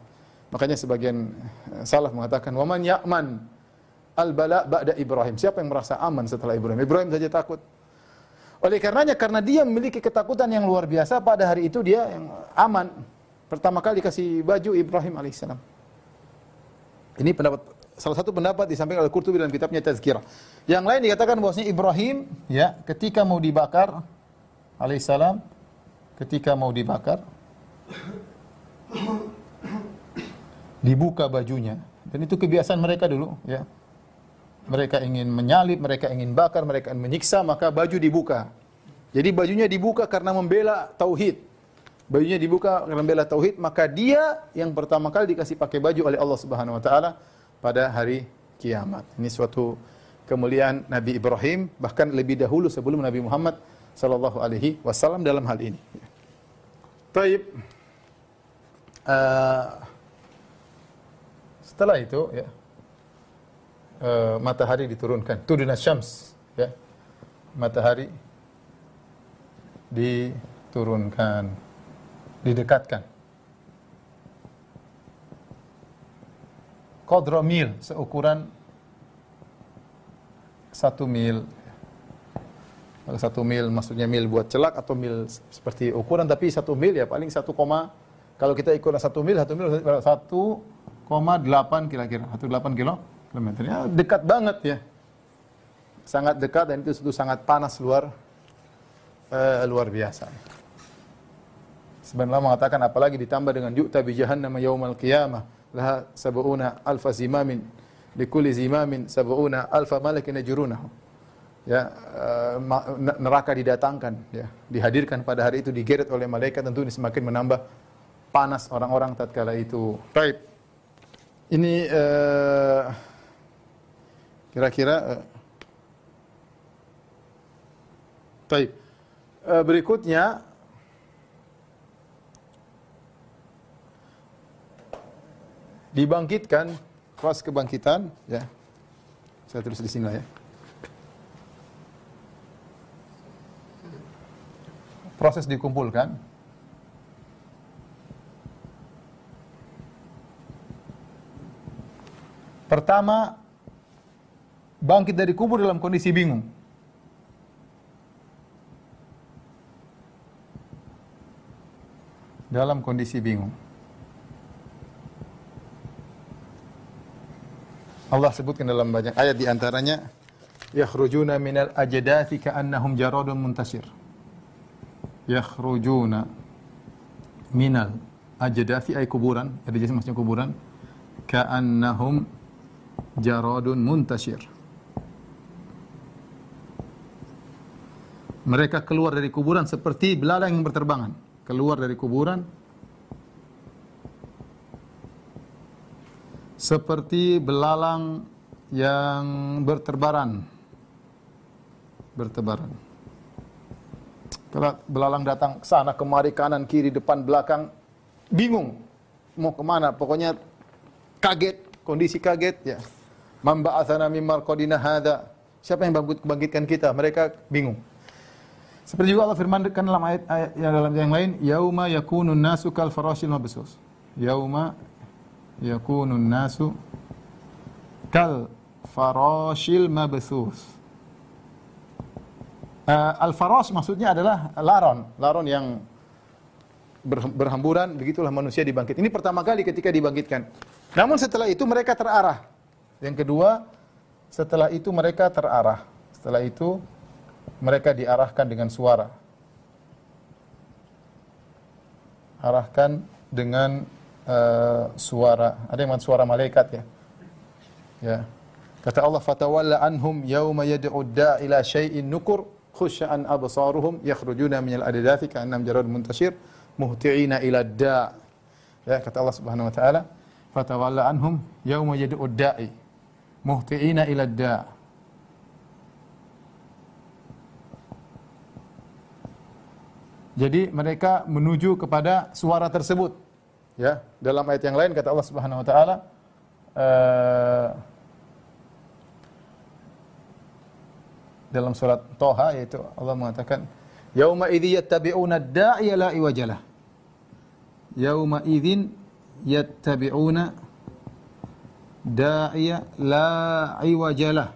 Makanya sebagian eh, salaf mengatakan, "Waman ya'man al-bala ba'da Ibrahim." Siapa yang merasa aman setelah Ibrahim? Ibrahim saja takut. Oleh karenanya karena dia memiliki ketakutan yang luar biasa pada hari itu dia yang aman. Pertama kali kasih baju Ibrahim alaihissalam. Ini pendapat salah satu pendapat disampaikan oleh Qurtubi dalam kitabnya Tazkirah. Yang lain dikatakan bahwasanya Ibrahim ya ketika mau dibakar alaihissalam ketika mau dibakar dibuka bajunya dan itu kebiasaan mereka dulu ya mereka ingin menyalip, mereka ingin bakar, mereka ingin menyiksa, maka baju dibuka. Jadi bajunya dibuka karena membela tauhid. Bajunya dibuka karena membela tauhid, maka dia yang pertama kali dikasih pakai baju oleh Allah Subhanahu wa taala pada hari kiamat. Ini suatu kemuliaan Nabi Ibrahim bahkan lebih dahulu sebelum Nabi Muhammad sallallahu alaihi wasallam dalam hal ini. Taib. Uh, setelah itu ya uh, matahari diturunkan. Tuduna syams, ya. Matahari diturunkan, didekatkan. Kodro mil, seukuran satu mil. Satu mil maksudnya mil buat celak atau mil seperti ukuran tapi satu mil ya paling satu koma kalau kita ikut satu mil satu mil satu koma delapan kira-kira satu delapan kilo kilometernya dekat banget ya. Sangat dekat dan itu, itu sangat panas luar uh, luar biasa. Sebenarnya mengatakan apalagi ditambah dengan yu'ta bi jahannam yaumal qiyamah laha sab'una alfa zimamin likulli zimamin sab'una alfa malakin yajrunahu. Ya, uh, neraka didatangkan ya, dihadirkan pada hari itu digeret oleh malaikat tentu ini semakin menambah panas orang-orang tatkala itu. Baik. Ini uh, Kira-kira uh, Baik. Uh, berikutnya dibangkitkan pas kebangkitan ya. Saya tulis di sini lah ya. Proses dikumpulkan Pertama bangkit dari kubur dalam kondisi bingung. Dalam kondisi bingung. Allah sebutkan dalam banyak ayat di antaranya yakhrujuna minal ajdati ka'annahum jaradun muntasir. Yakhrujuna minal ajdati ay kuburan, jenis maksudnya kuburan ka'annahum jaradun muntasir. Mereka keluar dari kuburan seperti belalang yang berterbangan. Keluar dari kuburan seperti belalang yang berterbaran. Bertebaran. Belalang datang ke sana kemari kanan kiri depan belakang bingung mau ke mana. Pokoknya kaget kondisi kaget ya. Mamba asana mimmal qadina hada siapa yang bangkitkan kita? Mereka bingung. Seperti juga Allah firmankan dalam ayat, ayat yang dalam yang lain yauma yakunun nasu kal farashil mabsus. Yauma yakunun nasu kal farashil mabsus Uh, al-faras maksudnya adalah laron, laron yang berhamburan, begitulah manusia dibangkit. Ini pertama kali ketika dibangkitkan. Namun setelah itu mereka terarah. Yang kedua, setelah itu mereka terarah. Setelah itu mereka diarahkan dengan suara. Arahkan dengan uh, suara. Ada yang suara malaikat ya. Ya. Kata Allah, "Fatawalla anhum yauma yad'u ila syai'in nukur." Khusya'an absaruhum yakhrujuna minal adadathi ka'annam jarad muntashir muhti'ina ila da' ya kata Allah Subhanahu wa taala fatawalla anhum yauma yad'u da'i muhti'ina ila da' Jadi mereka menuju kepada suara tersebut. Ya, dalam ayat yang lain kata Allah Subhanahu wa taala uh, dalam surat Toha yaitu Allah mengatakan yauma idzi yattabi'una ad-da'iya la iwajalah. Yauma idzin yattabi'una da'iya la iwajalah.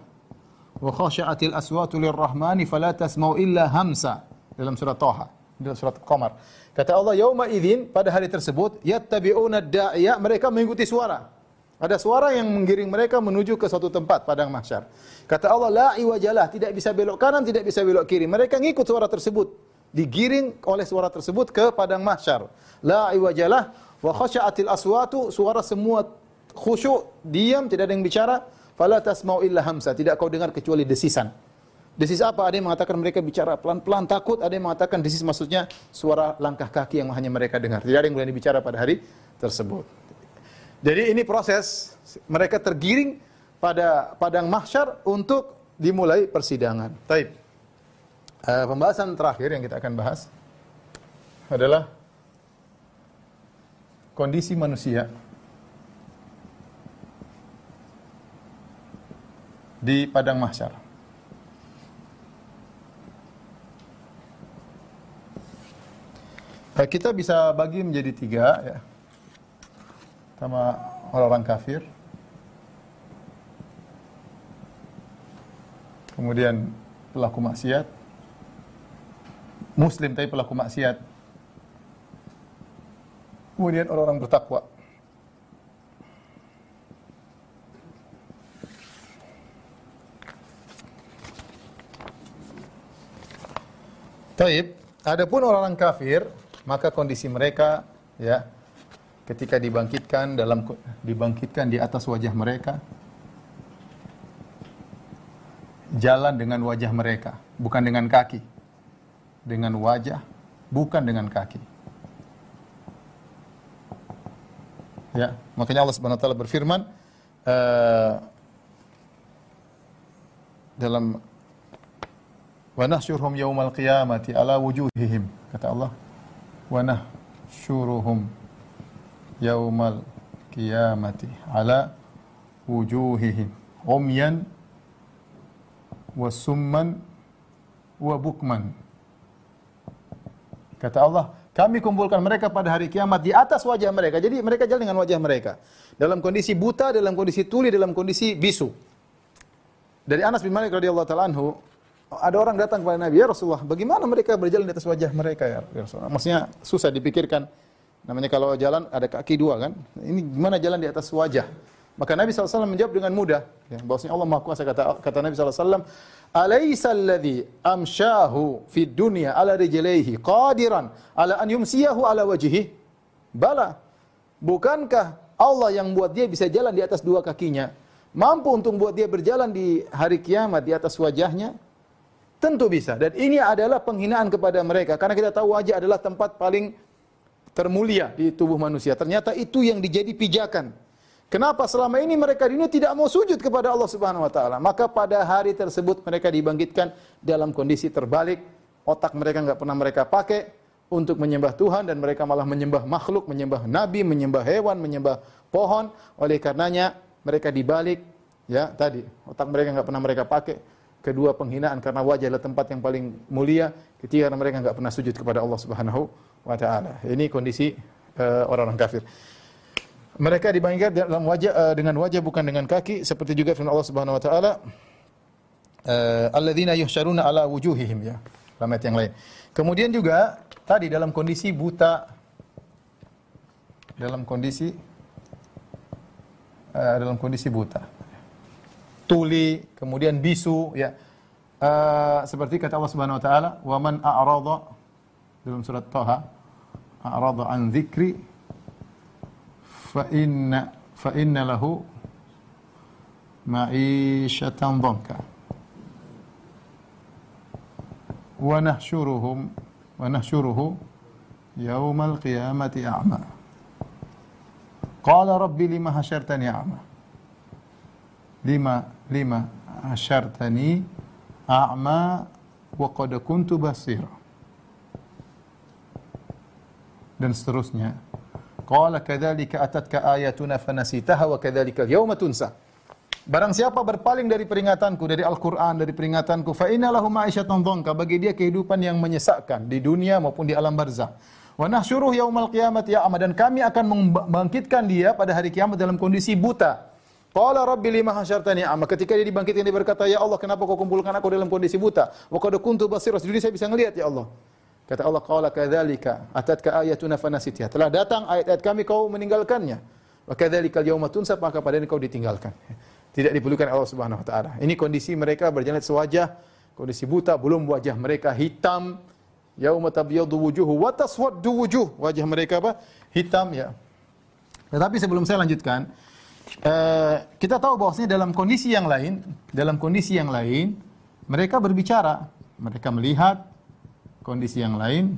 Wa khashi'atil aswatu lirrahmani fala tasma'u illa hamsa. Dalam surat Toha dalam surat Qamar. Kata Allah yauma idzin pada hari tersebut yattabi'una ad-da'iya mereka mengikuti suara ada suara yang menggiring mereka menuju ke suatu tempat padang mahsyar. Kata Allah, la iwajalah, tidak bisa belok kanan, tidak bisa belok kiri. Mereka ngikut suara tersebut. Digiring oleh suara tersebut ke padang mahsyar. La iwajalah wa khasya'atil aswatu, suara semua khusyuk, diam, tidak ada yang bicara. Fala tasma'u illa hamsa, tidak kau dengar kecuali desisan. Desis apa? Ada yang mengatakan mereka bicara pelan-pelan takut, ada yang mengatakan desis maksudnya suara langkah kaki yang hanya mereka dengar. Tidak ada yang boleh bicara pada hari tersebut. Jadi ini proses mereka tergiring pada padang mahsyar untuk dimulai persidangan. Taib. Uh, pembahasan terakhir yang kita akan bahas adalah kondisi manusia di padang mahsyar. Uh, kita bisa bagi menjadi tiga ya sama orang-orang kafir. Kemudian pelaku maksiat. Muslim tapi pelaku maksiat. Kemudian orang-orang bertakwa. Taib, adapun orang-orang kafir, maka kondisi mereka ya ketika dibangkitkan dalam dibangkitkan di atas wajah mereka jalan dengan wajah mereka bukan dengan kaki. Dengan wajah bukan dengan kaki. Ya makanya Allah Subhanahu wa taala berfirman uh, dalam wa nahsyurhum yaumal qiyamati ala wujuhihim kata Allah. Wa nahsyuruhum yaumal qiyamati ala wujuhihim umyan wa summan wa bukman kata Allah kami kumpulkan mereka pada hari kiamat di atas wajah mereka jadi mereka jalan dengan wajah mereka dalam kondisi buta dalam kondisi tuli dalam kondisi bisu Dari Anas bin Malik radhiyallahu taala anhu, ada orang datang kepada Nabi, "Ya Rasulullah, bagaimana mereka berjalan di atas wajah mereka ya Rasulullah?" Maksudnya susah dipikirkan. Namanya kalau jalan ada kaki dua kan. Ini gimana jalan di atas wajah? Maka Nabi SAW menjawab dengan mudah. Ya, bahwasanya Allah Maha Kuasa kata, kata Nabi SAW, Alaysa alladhi amshahu fid dunya ala rijlaihi qadiran ala an yumsiyahu ala wajhihi? Bala. Bukankah Allah yang buat dia bisa jalan di atas dua kakinya, mampu untuk buat dia berjalan di hari kiamat di atas wajahnya? Tentu bisa. Dan ini adalah penghinaan kepada mereka. Karena kita tahu wajah adalah tempat paling termulia di tubuh manusia. Ternyata itu yang dijadi pijakan. Kenapa selama ini mereka di dunia tidak mau sujud kepada Allah Subhanahu wa taala? Maka pada hari tersebut mereka dibangkitkan dalam kondisi terbalik, otak mereka nggak pernah mereka pakai untuk menyembah Tuhan dan mereka malah menyembah makhluk, menyembah nabi, menyembah hewan, menyembah pohon. Oleh karenanya mereka dibalik ya tadi otak mereka nggak pernah mereka pakai kedua penghinaan karena wajah adalah tempat yang paling mulia ketika mereka enggak pernah sujud kepada Allah Subhanahu wa taala. Ini kondisi uh, orang-orang kafir. Mereka dibandingkan dalam wajah uh, dengan wajah bukan dengan kaki seperti juga firman Allah Subhanahu wa taala uh, alladzina yuhsyaruna ala wujuhihim ya. Dalam ayat yang lain. Kemudian juga tadi dalam kondisi buta dalam kondisi uh, dalam kondisi buta tuli, kemudian bisu, ya. Uh, seperti kata Allah Subhanahu wa taala, "Wa man a'rada" dalam surat Thaha, "a'rada an dzikri fa inna fa inna lahu ma'isyatan dhanka." Wa nahsyuruhum wa nahsyuruhu yaumal qiyamati a'ma. Qala rabbi lima hasyartani a'ma? lima lima asyartani a'ma wa qad kuntu basira dan seterusnya qala kadzalika atatka ayatuna fanasitaha wa kadzalika al-yawma tunsa Barang siapa berpaling dari peringatanku, dari Al-Quran, dari peringatanku, fa inna lahu ma'isyatan dhanka, bagi dia kehidupan yang menyesakkan di dunia maupun di alam barzah. Wa nahsyuruh yaumal qiyamati ya'ma dan kami akan membangkitkan dia pada hari kiamat dalam kondisi buta. Qala rabbi lima hasyartani a'ma. Ketika dia dibangkitkan dia berkata, "Ya Allah, kenapa kau kumpulkan aku dalam kondisi buta? Wa qad kuntu basira." Jadi saya bisa melihat ya Allah. Kata Allah, "Qala kadzalika atatka ayatuna fanasitha." Telah datang ayat-ayat kami kau meninggalkannya. Wa kadzalika al-yauma tunsa, maka pada ini kau ditinggalkan. Tidak diperlukan Allah Subhanahu wa taala. Ini kondisi mereka berjalan sewajah, kondisi buta, belum wajah mereka hitam. Yauma tabyadu wujuhu wa taswaddu wujuh. Wajah mereka apa? Hitam ya. Tetapi sebelum saya lanjutkan, Eh, kita tahu bahwasanya dalam kondisi yang lain, dalam kondisi yang lain, mereka berbicara, mereka melihat kondisi yang lain,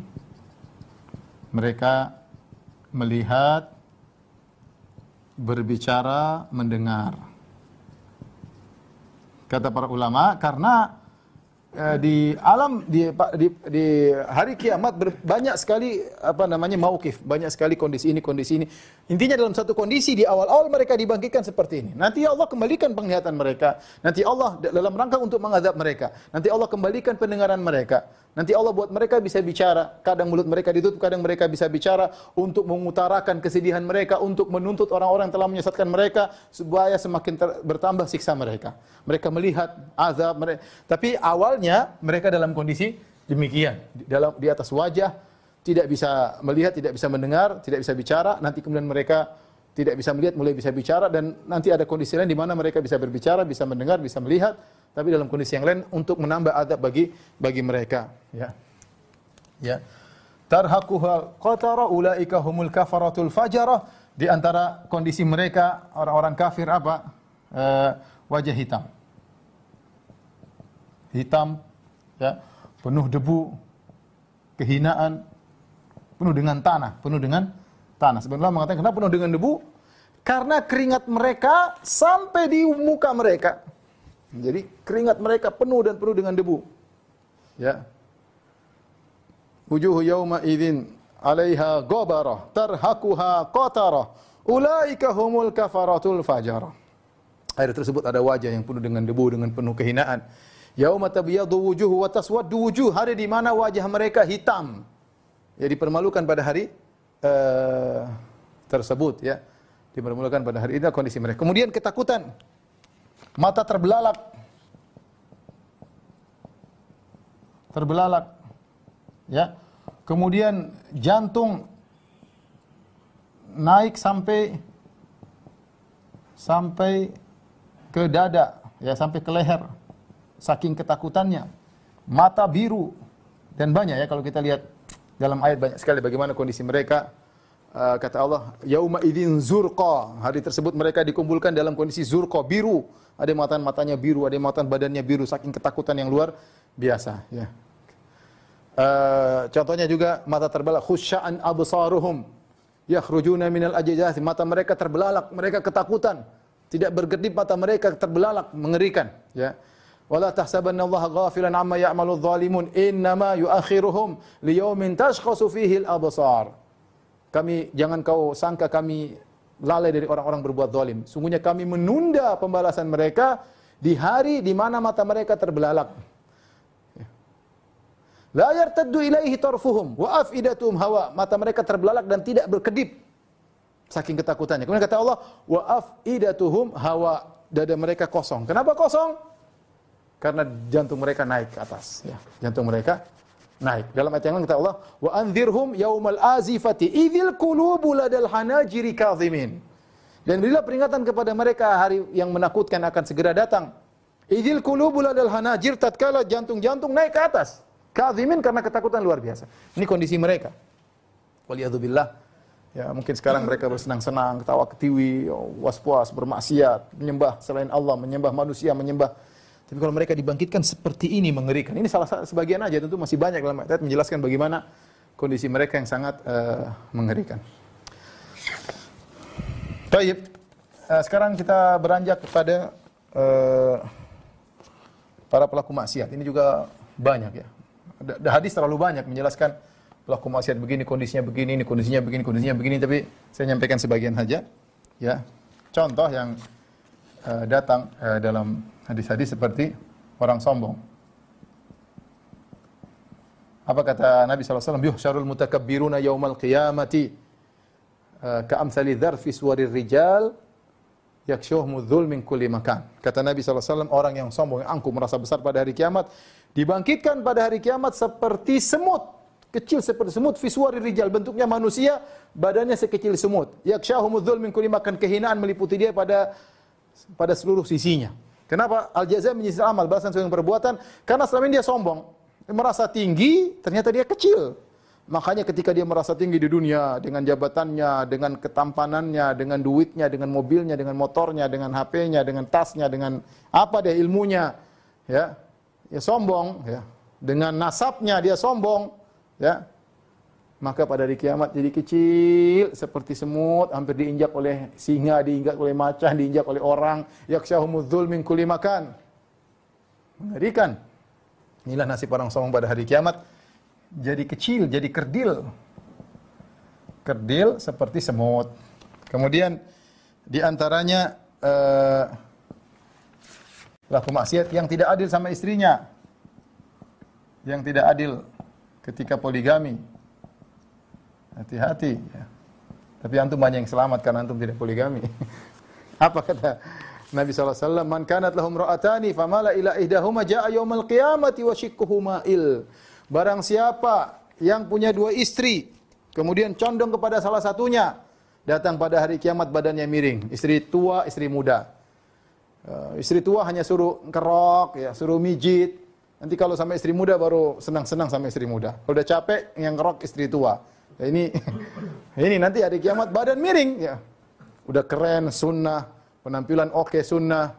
mereka melihat, berbicara, mendengar. Kata para ulama, karena Eh, di alam di, di, di hari kiamat ber, banyak sekali apa namanya maukif, banyak sekali kondisi ini kondisi ini. Intinya dalam satu kondisi di awal-awal mereka dibangkitkan seperti ini. Nanti Allah kembalikan penglihatan mereka. Nanti Allah dalam rangka untuk mengadab mereka. Nanti Allah kembalikan pendengaran mereka. Nanti Allah buat mereka bisa bicara. Kadang mulut mereka ditutup, kadang mereka bisa bicara untuk mengutarakan kesedihan mereka, untuk menuntut orang-orang yang telah menyesatkan mereka supaya semakin bertambah siksa mereka. Mereka melihat azab mereka. Tapi awalnya mereka dalam kondisi demikian, dalam di atas wajah tidak bisa melihat, tidak bisa mendengar, tidak bisa bicara. Nanti kemudian mereka tidak bisa melihat, mulai bisa bicara dan nanti ada kondisi lain di mana mereka bisa berbicara, bisa mendengar, bisa melihat tapi dalam kondisi yang lain untuk menambah adab bagi bagi mereka ya. Ya. Tarhaquha qatara ulaika humul kafaratul fajara. Di antara kondisi mereka orang-orang kafir apa? Uh, wajah hitam. Hitam ya. Penuh debu kehinaan penuh dengan tanah penuh dengan tanah sebenarnya mengatakan kenapa penuh dengan debu karena keringat mereka sampai di muka mereka jadi keringat mereka penuh dan penuh dengan debu. Ya. Wujuhu yawma idzin 'alaiha ghabarah tarhaquha qatarah. Ulaika humul kafaratul fajarah. Ayat tersebut ada wajah yang penuh dengan debu dengan penuh kehinaan. Yauma tabyadu wujuhu wa taswaddu wujuh, hari di mana wajah mereka hitam. Ya dipermalukan pada hari Eh, tersebut ya dimulakan pada hari ini kondisi mereka. Kemudian ketakutan, mata terbelalak, terbelalak, ya. Kemudian jantung naik sampai sampai ke dada, ya sampai ke leher, saking ketakutannya. Mata biru dan banyak ya kalau kita lihat dalam ayat banyak sekali bagaimana kondisi mereka. Uh, kata Allah, yauma idzin zurqa. Hari tersebut mereka dikumpulkan dalam kondisi zurqa, biru. Ada yang matanya biru, ada yang mengatakan badannya biru saking ketakutan yang luar biasa, ya. Uh, contohnya juga mata terbelalak khusya'an absaruhum yakhrujuna minal ajjaz mata mereka terbelalak mereka ketakutan tidak berkedip mata mereka terbelalak mengerikan ya wala tahsabanna Allah ghafilan amma ya'malu dhalimun innama yuakhiruhum liyaumin tashkhasu fihi al-absar kami jangan kau sangka kami lalai dari orang-orang berbuat zalim. Sungguhnya kami menunda pembalasan mereka di hari di mana mata mereka terbelalak. La yartaddu ilaihi tarfuhum wa afidatuhum hawa. Mata mereka terbelalak dan tidak berkedip. Saking ketakutannya. Kemudian kata Allah, wa afidatuhum hawa. Dada mereka kosong. Kenapa kosong? Karena jantung mereka naik ke atas. Ya. Jantung mereka naik. Dalam ayat yang lain kata Allah, "Wa anzirhum yaumal azifati idzil qulubu ladal hanajiri kadhimin." Dan berilah peringatan kepada mereka hari yang menakutkan akan segera datang. Idzil qulubu ladal hanajir tatkala jantung-jantung naik ke atas. Kadhimin karena ketakutan luar biasa. Ini kondisi mereka. Waliyadzubillah. Ya, mungkin sekarang mereka bersenang-senang, ketawa ketiwi, was-was, bermaksiat, menyembah selain Allah, menyembah manusia, menyembah tapi kalau mereka dibangkitkan seperti ini mengerikan. Ini salah satu sebagian aja tentu masih banyak dalam ayat menjelaskan bagaimana kondisi mereka yang sangat uh, mengerikan. Baik. Uh, sekarang kita beranjak kepada uh, para pelaku maksiat. Ini juga banyak ya. Hadis terlalu banyak menjelaskan pelaku maksiat begini, kondisinya begini, ini kondisinya begini, kondisinya begini. Tapi saya nyampaikan sebagian saja. Ya. Contoh yang uh, datang uh, dalam hadis-hadis seperti orang sombong. Apa kata Nabi SAW? Yuhsyarul mutakabbiruna yawmal qiyamati uh, ka'amthali dharfi suwarir rijal yakshuhmu dhul min kulli makan. Kata Nabi SAW, orang yang sombong, yang angkuh, merasa besar pada hari kiamat, dibangkitkan pada hari kiamat seperti semut. Kecil seperti semut, fiswari rijal, bentuknya manusia, badannya sekecil semut. Yakshahum dhul min kulli makan, kehinaan meliputi dia pada pada seluruh sisinya. Kenapa? Al jazaa menyisir amal, balasan sesuai perbuatan. Karena selama ini dia sombong. Merasa tinggi, ternyata dia kecil. Makanya ketika dia merasa tinggi di dunia, dengan jabatannya, dengan ketampanannya, dengan duitnya, dengan mobilnya, dengan motornya, dengan HP-nya, dengan tasnya, dengan apa dia ilmunya, ya, ya sombong, ya. Dengan nasabnya dia sombong, ya maka pada hari kiamat jadi kecil seperti semut hampir diinjak oleh singa diinjak oleh macan diinjak oleh orang. Yaksyahumudzul min kulli makan. Mengerikan. Inilah nasib orang sombong pada hari kiamat. Jadi kecil jadi kerdil. Kerdil seperti semut. Kemudian di antaranya uh, pelaku maksiat yang tidak adil sama istrinya. Yang tidak adil ketika poligami Hati-hati. Ya. Tapi antum banyak yang selamat karena antum tidak poligami. Apa kata Nabi SAW? Man kanat lahum ra'atani famala ila ihdahuma ja'a yawmal qiyamati wa shikkuhuma il. Barang siapa yang punya dua istri, kemudian condong kepada salah satunya, datang pada hari kiamat badannya miring. Istri tua, istri muda. Uh, istri tua hanya suruh kerok, ya, suruh mijit. Nanti kalau sama istri muda baru senang-senang sama istri muda. Kalau udah capek, yang kerok istri tua. Ini ini nanti hari kiamat badan miring ya. Udah keren sunnah, penampilan oke okay, sunnah,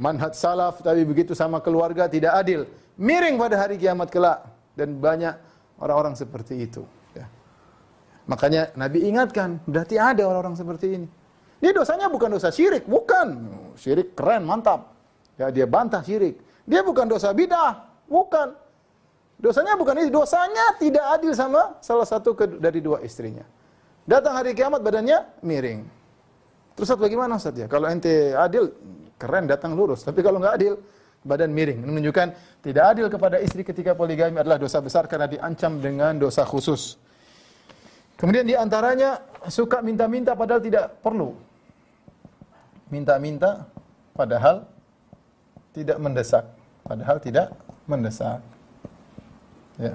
manhaj salaf tapi begitu sama keluarga tidak adil. Miring pada hari kiamat kelak dan banyak orang-orang seperti itu ya. Makanya Nabi ingatkan, berarti ada orang-orang seperti ini. Ini dosanya bukan dosa syirik, bukan. Syirik keren, mantap. Ya, dia bantah syirik. Dia bukan dosa bidah, bukan. Dosanya bukan itu, dosanya tidak adil sama salah satu dari dua istrinya. Datang hari kiamat badannya miring. Terus bagaimana Ustaz ya? Kalau ente adil, keren datang lurus. Tapi kalau nggak adil, badan miring. Ini menunjukkan tidak adil kepada istri ketika poligami adalah dosa besar karena diancam dengan dosa khusus. Kemudian di antaranya suka minta-minta padahal tidak perlu. Minta-minta padahal tidak mendesak. Padahal tidak mendesak. Ya.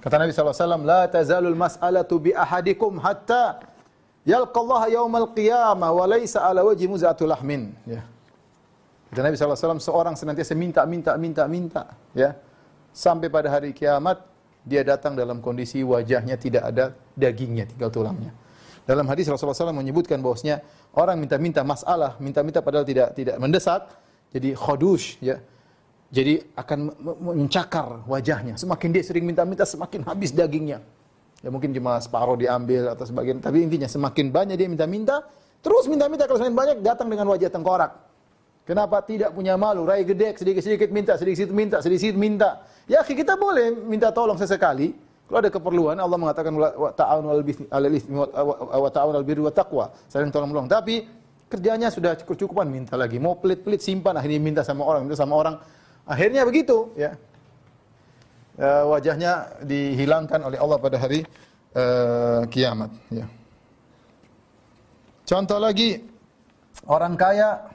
Kata Nabi SAW, La tazalul mas'alatu bi ahadikum hatta yalqallaha yawmal qiyamah wa laysa ala wajhi muz'atu lahmin. Ya. Kata Nabi SAW, seorang senantiasa minta, minta, minta, minta. Ya. Sampai pada hari kiamat, dia datang dalam kondisi wajahnya tidak ada dagingnya, tinggal tulangnya. Dalam hadis Rasulullah SAW menyebutkan bahwasanya orang minta-minta masalah, minta-minta padahal tidak tidak mendesak, jadi khodush, ya jadi akan mencakar wajahnya. Semakin dia sering minta-minta, semakin habis dagingnya. Ya mungkin cuma separuh diambil atau sebagian, tapi intinya semakin banyak dia minta-minta, terus minta-minta kalau semakin banyak datang dengan wajah tengkorak. Kenapa tidak punya malu? Rai gede, sedikit-sedikit minta, sedikit-sedikit minta, sedikit-sedikit minta. Ya kita boleh minta tolong sesekali. Kalau ada keperluan, Allah mengatakan wa ta'awun al wa taqwa. Saling tolong menolong. Tapi kerjanya sudah cukup-cukupan minta lagi. Mau pelit-pelit simpan akhirnya minta sama orang, minta sama orang Akhirnya begitu, ya. E, wajahnya dihilangkan oleh Allah pada hari e, kiamat, ya. Contoh lagi orang kaya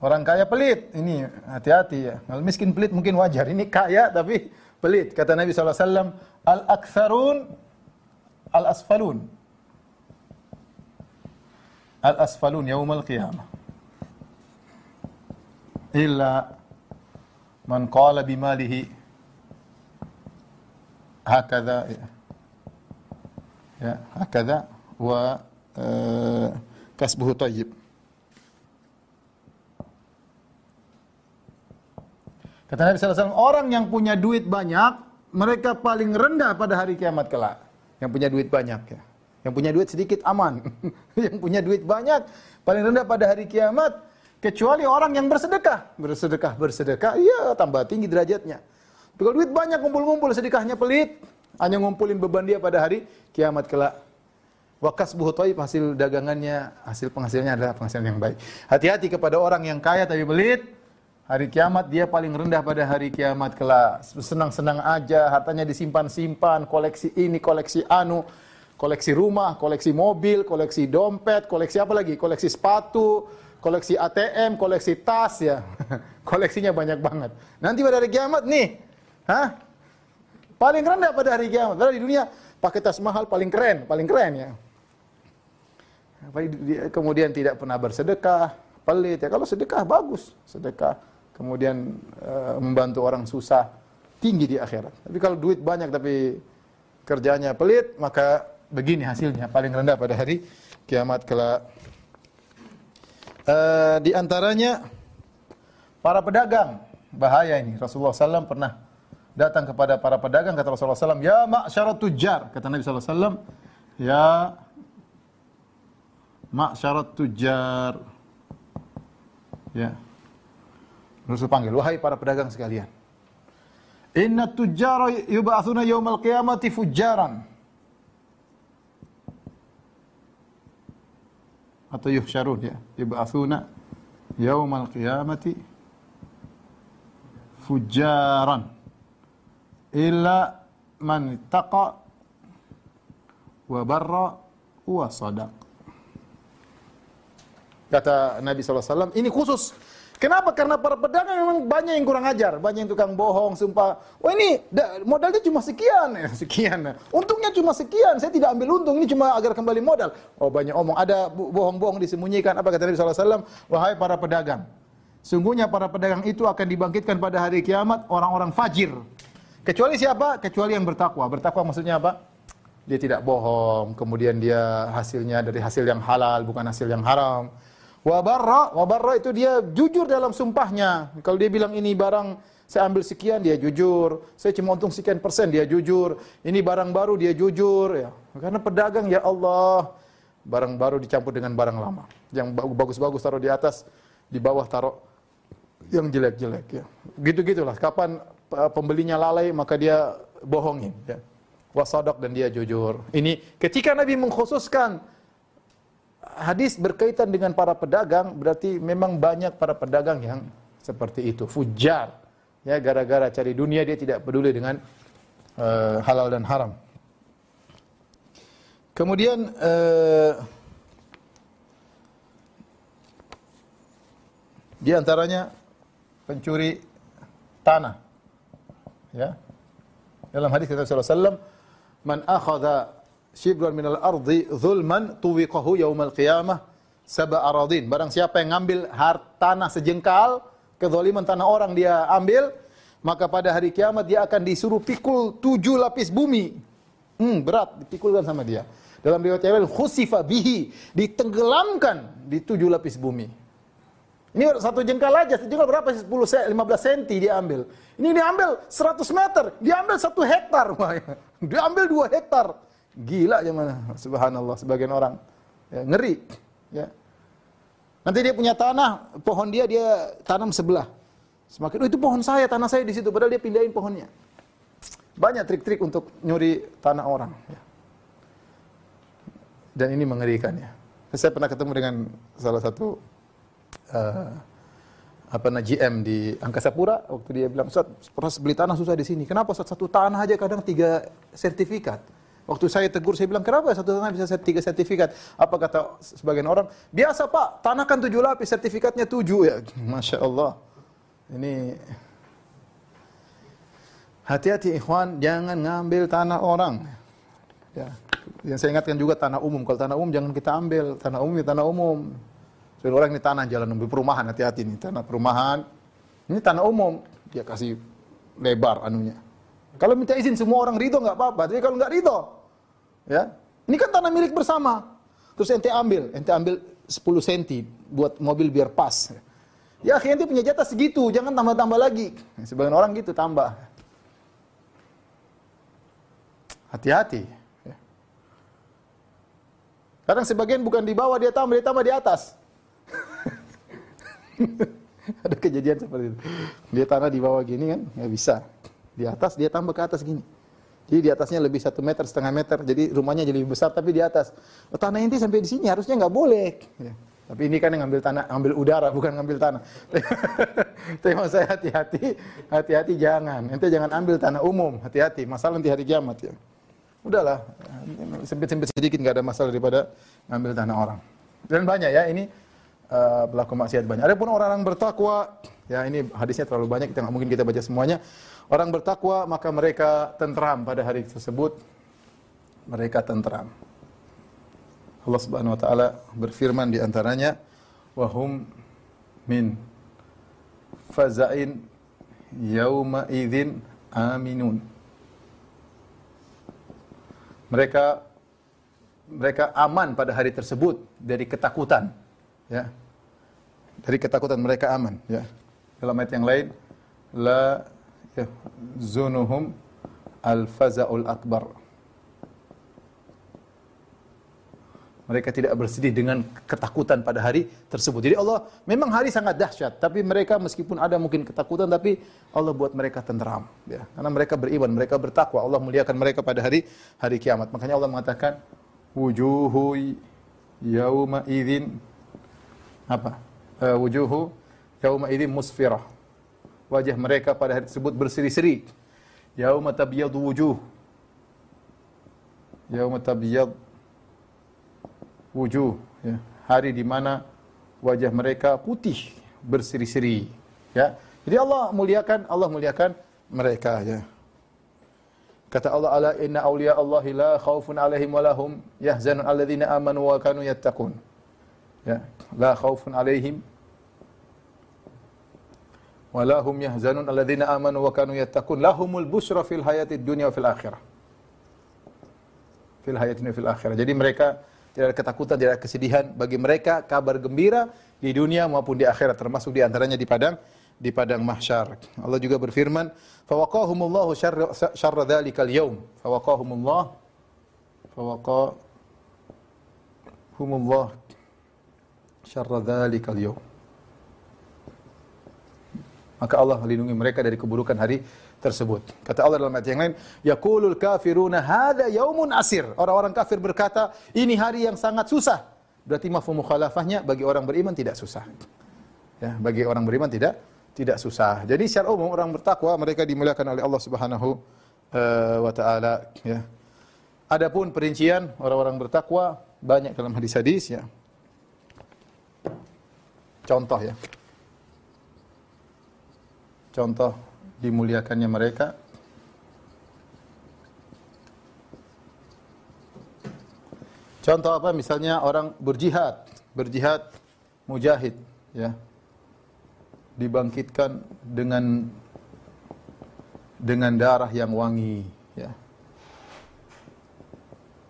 orang kaya pelit. Ini hati-hati ya. Kalau miskin pelit mungkin wajar. Ini kaya tapi pelit. Kata Nabi SAW, Al-aktsarun al-asfalun. Al-asfalun yaumal qiyamah. Illa man qala bimalihi hakadha ya, ya hakadha wa uh, kasbuhu tayyib Kata Nabi SAW, orang yang punya duit banyak, mereka paling rendah pada hari kiamat kelak. Yang punya duit banyak ya. Yang punya duit sedikit aman. yang punya duit banyak, paling rendah pada hari kiamat, Kecuali orang yang bersedekah. Bersedekah, bersedekah, iya tambah tinggi derajatnya. Kalau duit banyak ngumpul-ngumpul, sedekahnya pelit. Hanya ngumpulin beban dia pada hari kiamat kelak. Wakas buhu hasil dagangannya, hasil penghasilannya adalah penghasilan yang baik. Hati-hati kepada orang yang kaya tapi pelit. Hari kiamat dia paling rendah pada hari kiamat kelak. Senang-senang aja, hartanya disimpan-simpan, koleksi ini, koleksi anu, koleksi rumah, koleksi mobil, koleksi dompet, koleksi apa lagi? Koleksi sepatu, koleksi ATM, koleksi tas ya. Koleksinya banyak banget. Nanti pada hari kiamat nih, hah? Paling rendah pada hari kiamat. Padahal di dunia pakai tas mahal paling keren, paling keren ya. Kemudian tidak pernah bersedekah, pelit ya. Kalau sedekah bagus, sedekah. Kemudian e, membantu orang susah, tinggi di akhirat. Tapi kalau duit banyak tapi kerjanya pelit, maka begini hasilnya paling rendah pada hari kiamat kelak. Uh, di antaranya para pedagang bahaya ini. Rasulullah SAW pernah datang kepada para pedagang kata Rasulullah SAW, ya ma'syarat tujar kata Nabi SAW, ya ma'syarat tujar. Ya. Rasul panggil, wahai para pedagang sekalian. Inna tujjara yub'atsuna yaumal qiyamati fujjaran. Atau yuhsyarun ya. Yub'atsuna yaumal qiyamati fujaran illa man taqa wa barra wa sadaq. Kata Nabi SAW ini khusus Kenapa? Karena para pedagang memang banyak yang kurang ajar, banyak yang tukang bohong, sumpah. Wah ini modalnya cuma sekian, ya, sekian. Untungnya cuma sekian, saya tidak ambil untung, ini cuma agar kembali modal. Oh banyak omong, ada bohong-bohong disembunyikan. Apa kata Nabi SAW? Wahai para pedagang, sungguhnya para pedagang itu akan dibangkitkan pada hari kiamat orang-orang fajir. Kecuali siapa? Kecuali yang bertakwa. Bertakwa maksudnya apa? Dia tidak bohong, kemudian dia hasilnya dari hasil yang halal, bukan hasil yang haram Wabarra, wabarra itu dia jujur dalam sumpahnya. Kalau dia bilang ini barang saya ambil sekian, dia jujur. Saya cuma untung sekian persen, dia jujur. Ini barang baru, dia jujur. Ya. Karena pedagang, ya Allah, barang baru dicampur dengan barang lama. Yang bagus-bagus taruh di atas, di bawah taruh yang jelek-jelek. Ya. Gitu-gitulah. Kapan pembelinya lalai, maka dia bohongin. Ya. Wasadok dan dia jujur. Ini ketika Nabi mengkhususkan hadis berkaitan dengan para pedagang berarti memang banyak para pedagang yang seperti itu. Fujar. Ya gara-gara cari dunia dia tidak peduli dengan uh, halal dan haram. Kemudian uh, di antaranya pencuri tanah. Ya. Dalam hadis kata Rasulullah SAW, "Man akhadha shibran minal ardi zulman tuwiqahu yaumal qiyamah sab'a aradin." Barang siapa yang ngambil tanah sejengkal, kezaliman tanah orang dia ambil, maka pada hari kiamat dia akan disuruh pikul tujuh lapis bumi. Hmm, berat dipikulkan sama dia. Dalam riwayat yang lain, bihi, ditenggelamkan di tujuh lapis bumi. Ini satu jengkal aja, satu jengkal berapa? 10 15 cm dia ambil. Ini diambil 100 meter, diambil satu hektar. Dia ambil dua hektar. Gila aja mana, subhanallah, sebagian orang. Ya, ngeri. Ya. Nanti dia punya tanah, pohon dia dia tanam sebelah. Semakin, oh itu pohon saya, tanah saya di situ. Padahal dia pindahin pohonnya. Banyak trik-trik untuk nyuri tanah orang. Ya. Dan ini mengerikan ya. Saya pernah ketemu dengan salah satu uh, apa namanya GM di Angkasa Pura waktu dia bilang Ustaz proses beli tanah susah di sini. Kenapa satu tanah aja kadang tiga sertifikat? Waktu saya tegur saya bilang kenapa satu tanah bisa tiga sertifikat? Apa kata sebagian orang? Biasa Pak, tanah kan tujuh lapis, sertifikatnya tujuh ya. Masya Allah. Ini hati-hati ikhwan, jangan ngambil tanah orang. Ya. Yang saya ingatkan juga tanah umum. Kalau tanah umum jangan kita ambil. Tanah umum ya tanah umum. Soalnya orang ini tanah jalan umum perumahan, hati-hati nih. Tanah perumahan. Ini tanah umum. Dia kasih lebar anunya. Kalau minta izin semua orang ridho nggak apa-apa. Tapi kalau nggak ridho, ya ini kan tanah milik bersama. Terus ente ambil, ente ambil 10 cm buat mobil biar pas. Ya akhirnya ente punya jatah segitu, jangan tambah-tambah lagi. Sebagian orang gitu tambah. Hati-hati. Kadang sebagian bukan di bawah dia tambah, dia tambah di atas. Ada kejadian seperti itu. Dia tanah di bawah gini kan, nggak bisa. Di atas dia tambah ke atas gini. Jadi di atasnya lebih satu meter setengah meter, jadi rumahnya jadi lebih besar tapi di atas. Oh, tanah inti sampai di sini harusnya nggak boleh. Ya. Tapi ini kan yang ngambil tanah, ngambil udara bukan ngambil tanah. Tapi saya hati-hati, hati-hati jangan. Ente jangan ambil tanah umum, hati-hati. Masalah nanti hari kiamat ya. Udahlah, sempit-sempit sedikit nggak ada masalah daripada ngambil tanah orang. Dan banyak ya ini uh, maksiat banyak. Adapun orang-orang bertakwa, ya ini hadisnya terlalu banyak kita nggak mungkin kita baca semuanya. Orang bertakwa maka mereka tentram pada hari tersebut. Mereka tentram. Allah Subhanahu wa taala berfirman di antaranya wahum min faza'in yauma idzin aminun. Mereka mereka aman pada hari tersebut dari ketakutan ya dari ketakutan mereka aman ya dalam ayat yang lain la zunuhum al fazaul akbar mereka tidak bersedih dengan ketakutan pada hari tersebut. Jadi Allah memang hari sangat dahsyat, tapi mereka meskipun ada mungkin ketakutan, tapi Allah buat mereka tenteram. Ya. Karena mereka beriman, mereka bertakwa. Allah muliakan mereka pada hari hari kiamat. Makanya Allah mengatakan, wujuhu yauma idzin apa? Uh, wujuhu yauma idzin musfirah. Wajah mereka pada hari tersebut berseri-seri. Yauma tabyadu wujuh. Yauma tabyad wujuh ya. hari di mana wajah mereka putih berseri-seri ya jadi Allah muliakan Allah muliakan mereka ya kata Allah ala inna awliya Allah la khaufun alaihim wa lahum yahzanun alladzina amanu wa kanu yattaqun ya la khaufun alaihim wa lahum yahzanun alladzina amanu wa kanu yattaqun lahumul busra fil hayatid dunya wa fil akhirah fil hayatid fil akhirah jadi mereka tidak ada ketakutan, tidak ada kesedihan. Bagi mereka kabar gembira di dunia maupun di akhirat, termasuk di antaranya di padang di padang mahsyar. Allah juga berfirman, "Fawaqahumullahu syarra dzalikal yaum." Fawaqahumullah fawaqahumullah syarra dzalikal yaum. Maka Allah melindungi mereka dari keburukan hari tersebut. Kata Allah dalam ayat yang lain, yaqulul kafiruna hadza yaumun asir. Orang-orang kafir berkata, ini hari yang sangat susah. Berarti mafhum mukhalafahnya bagi orang beriman tidak susah. Ya, bagi orang beriman tidak tidak susah. Jadi secara umum orang bertakwa mereka dimuliakan oleh Allah Subhanahu uh, wa taala ya. Adapun perincian orang-orang bertakwa banyak dalam hadis-hadis ya. Contoh ya contoh dimuliakannya mereka. Contoh apa? Misalnya orang berjihad berjihad mujahid ya. Dibangkitkan dengan dengan darah yang wangi ya.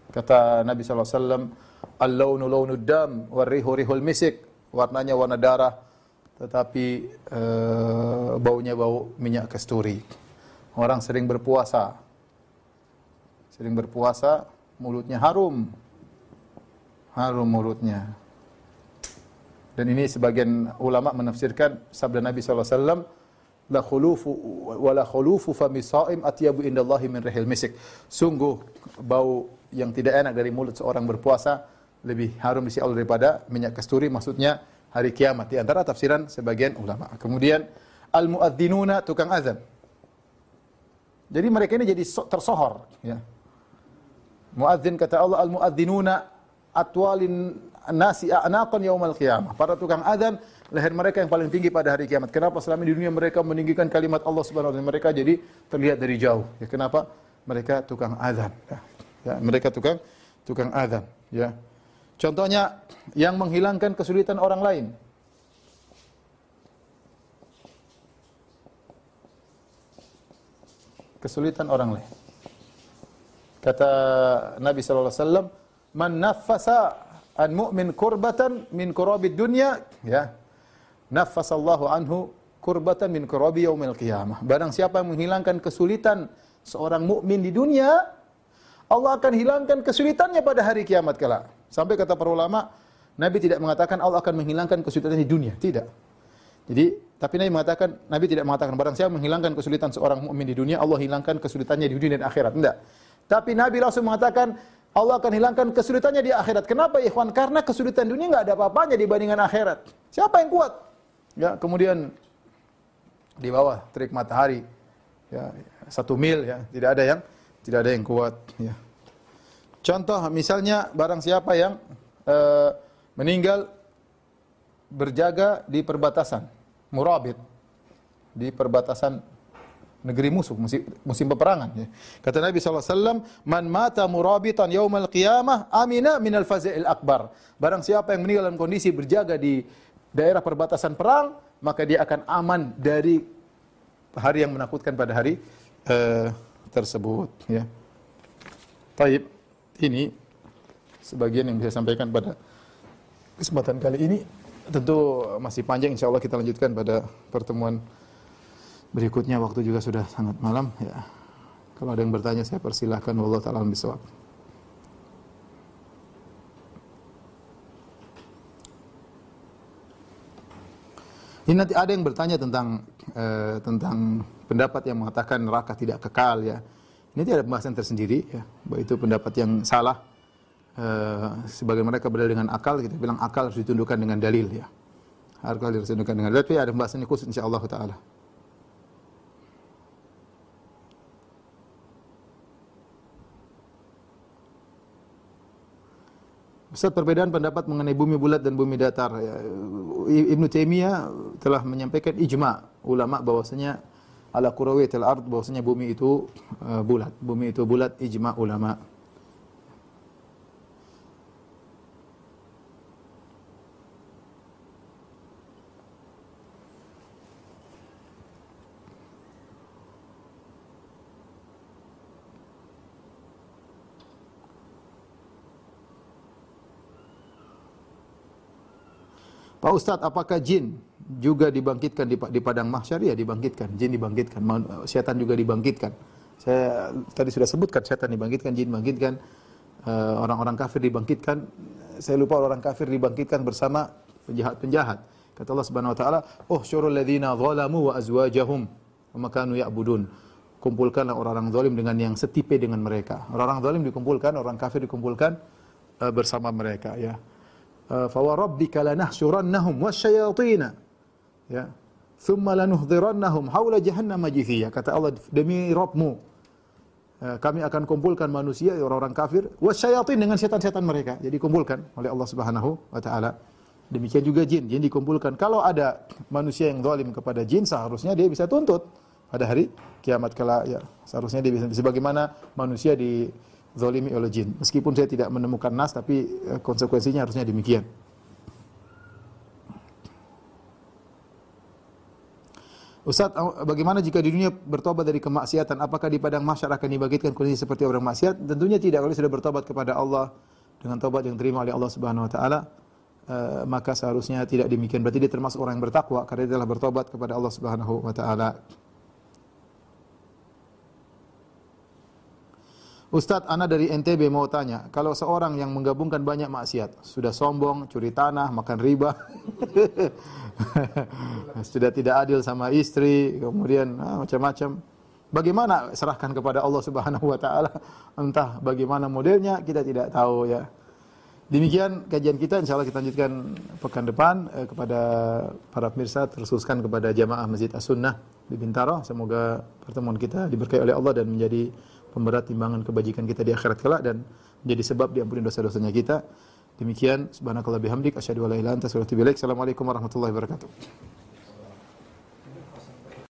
Kata Nabi sallallahu alaihi wasallam al-launu launud dam wa rihul misik. Warnanya warna darah tetapi uh, baunya bau minyak kasturi. Orang sering berpuasa. Sering berpuasa, mulutnya harum. Harum mulutnya. Dan ini sebagian ulama menafsirkan sabda Nabi wasallam, la khulufu wa la khulufu fami shaim atyabu indallahi min rihil misik. Sungguh bau yang tidak enak dari mulut seorang berpuasa lebih harum di Allah daripada minyak kasturi maksudnya hari kiamat di antara tafsiran sebagian ulama. Kemudian al muadzzinuna tukang azan. Jadi mereka ini jadi tersohor ya. Muadzin kata Allah al muadzinuna atwalin nasi a'naqan yaumal qiyamah. Para tukang azan leher mereka yang paling tinggi pada hari kiamat. Kenapa selama di dunia mereka meninggikan kalimat Allah Subhanahu wa taala mereka jadi terlihat dari jauh. Ya kenapa? Mereka tukang azan. Ya. Ya, mereka tukang tukang azan, ya. Contohnya yang menghilangkan kesulitan orang lain. Kesulitan orang lain. Kata Nabi sallallahu alaihi wasallam, "Man naffasa an mu'min kurbatan min kurabid dunya, ya. Naffasallahu anhu kurbatan min kurabi yaumil qiyamah." Barang siapa yang menghilangkan kesulitan seorang mukmin di dunia, Allah akan hilangkan kesulitannya pada hari kiamat kelak. Sampai kata para ulama, Nabi tidak mengatakan Allah akan menghilangkan kesulitannya di dunia, tidak. Jadi, tapi Nabi mengatakan Nabi tidak mengatakan barang siapa menghilangkan kesulitan seorang mukmin di dunia, Allah hilangkan kesulitannya di dunia dan akhirat. Tidak. Tapi Nabi langsung mengatakan Allah akan hilangkan kesulitannya di akhirat. Kenapa ikhwan? Karena kesulitan dunia nggak ada apa-apanya dibandingkan akhirat. Siapa yang kuat? Ya, kemudian di bawah terik matahari, ya satu mil ya, tidak ada yang tidak ada yang kuat ya. Contoh misalnya barang siapa yang uh, meninggal berjaga di perbatasan, murabit di perbatasan negeri musuh, musim, musim peperangan. Ya. Kata Nabi SAW, Man mata murabitan yaumal qiyamah amina minal fazil akbar. Barang siapa yang meninggal dalam kondisi berjaga di daerah perbatasan perang, maka dia akan aman dari hari yang menakutkan pada hari uh, tersebut ya. Taib ini sebagian yang bisa sampaikan pada kesempatan kali ini tentu masih panjang insya Allah kita lanjutkan pada pertemuan berikutnya waktu juga sudah sangat malam ya. Kalau ada yang bertanya saya persilahkan Allah taala bisawab. Ini nanti ada yang bertanya tentang uh, tentang pendapat yang mengatakan neraka tidak kekal ya. Ini tidak ada pembahasan tersendiri ya. Itu pendapat yang salah. Uh, sebagai mereka berdalil dengan akal, kita bilang akal harus ditundukkan dengan dalil ya. Akal harus ditundukkan dengan dalil. Tapi ada pembahasan khusus insyaallah taala. Ustaz perbedaan pendapat mengenai bumi bulat dan bumi datar. Ya, Ibnu Taimiyah telah menyampaikan ijma ulama bahwasanya ala kurawiyatil ard bahwasanya bumi itu uh, bulat. Bumi itu bulat ijma ulama. Pak Ustadz, apakah jin juga dibangkitkan di, di padang mahsyar? Ya, dibangkitkan. Jin dibangkitkan. Setan juga dibangkitkan. Saya tadi sudah sebutkan setan dibangkitkan, jin dibangkitkan, eh, orang-orang uh, kafir dibangkitkan. Saya lupa orang kafir dibangkitkan bersama penjahat-penjahat. Kata Allah Subhanahu wa taala, "Oh syurul ladzina zalamu wa azwajahum wa makanu ya'budun." Kumpulkanlah orang-orang zalim dengan yang setipe dengan mereka. Orang-orang zalim dikumpulkan, orang kafir dikumpulkan uh, bersama mereka ya. Uh, fa wa rabbika lanahsyurannahum wasyayatin ya. Thumma lanuhdhirannahum haula jahannam jithiya kata Allah demi Rabbmu uh, kami akan kumpulkan manusia orang-orang kafir wasyayatin dengan setan-setan mereka. Jadi kumpulkan oleh Allah Subhanahu wa taala. Demikian juga jin. Jin dikumpulkan. Kalau ada manusia yang zalim kepada jin seharusnya dia bisa tuntut pada hari kiamat kala ya. Seharusnya dia bisa sebagaimana manusia di dizalimi oleh jin. Meskipun saya tidak menemukan nas tapi eh, konsekuensinya harusnya demikian. Ustaz, bagaimana jika di dunia bertobat dari kemaksiatan? Apakah di padang mahsyar akan dibangkitkan kondisi seperti orang maksiat? Tentunya tidak. Kalau sudah bertobat kepada Allah dengan tobat yang terima oleh Allah Subhanahu wa taala, uh, maka seharusnya tidak demikian. Berarti dia termasuk orang yang bertakwa karena dia telah bertobat kepada Allah Subhanahu wa taala. Ustadz, Ana dari NTB mau tanya, kalau seorang yang menggabungkan banyak maksiat, sudah sombong, curi tanah, makan riba, sudah tidak adil sama istri, kemudian ah, macam-macam, bagaimana serahkan kepada Allah Subhanahu Wa Taala? Entah bagaimana modelnya, kita tidak tahu ya. Demikian kajian kita, insya Allah kita lanjutkan pekan depan eh, kepada para pemirsa, terkhususkan kepada jamaah Masjid As-Sunnah di Bintaro. Semoga pertemuan kita diberkahi oleh Allah dan menjadi pemberat timbangan kebajikan kita di akhirat kelak dan menjadi sebab diampuni dosa-dosanya kita. Demikian subhanakallah bihamdik asyhadu an la ilaha illa anta astaghfiruka wa atubu ilaik. Assalamualaikum warahmatullahi wabarakatuh.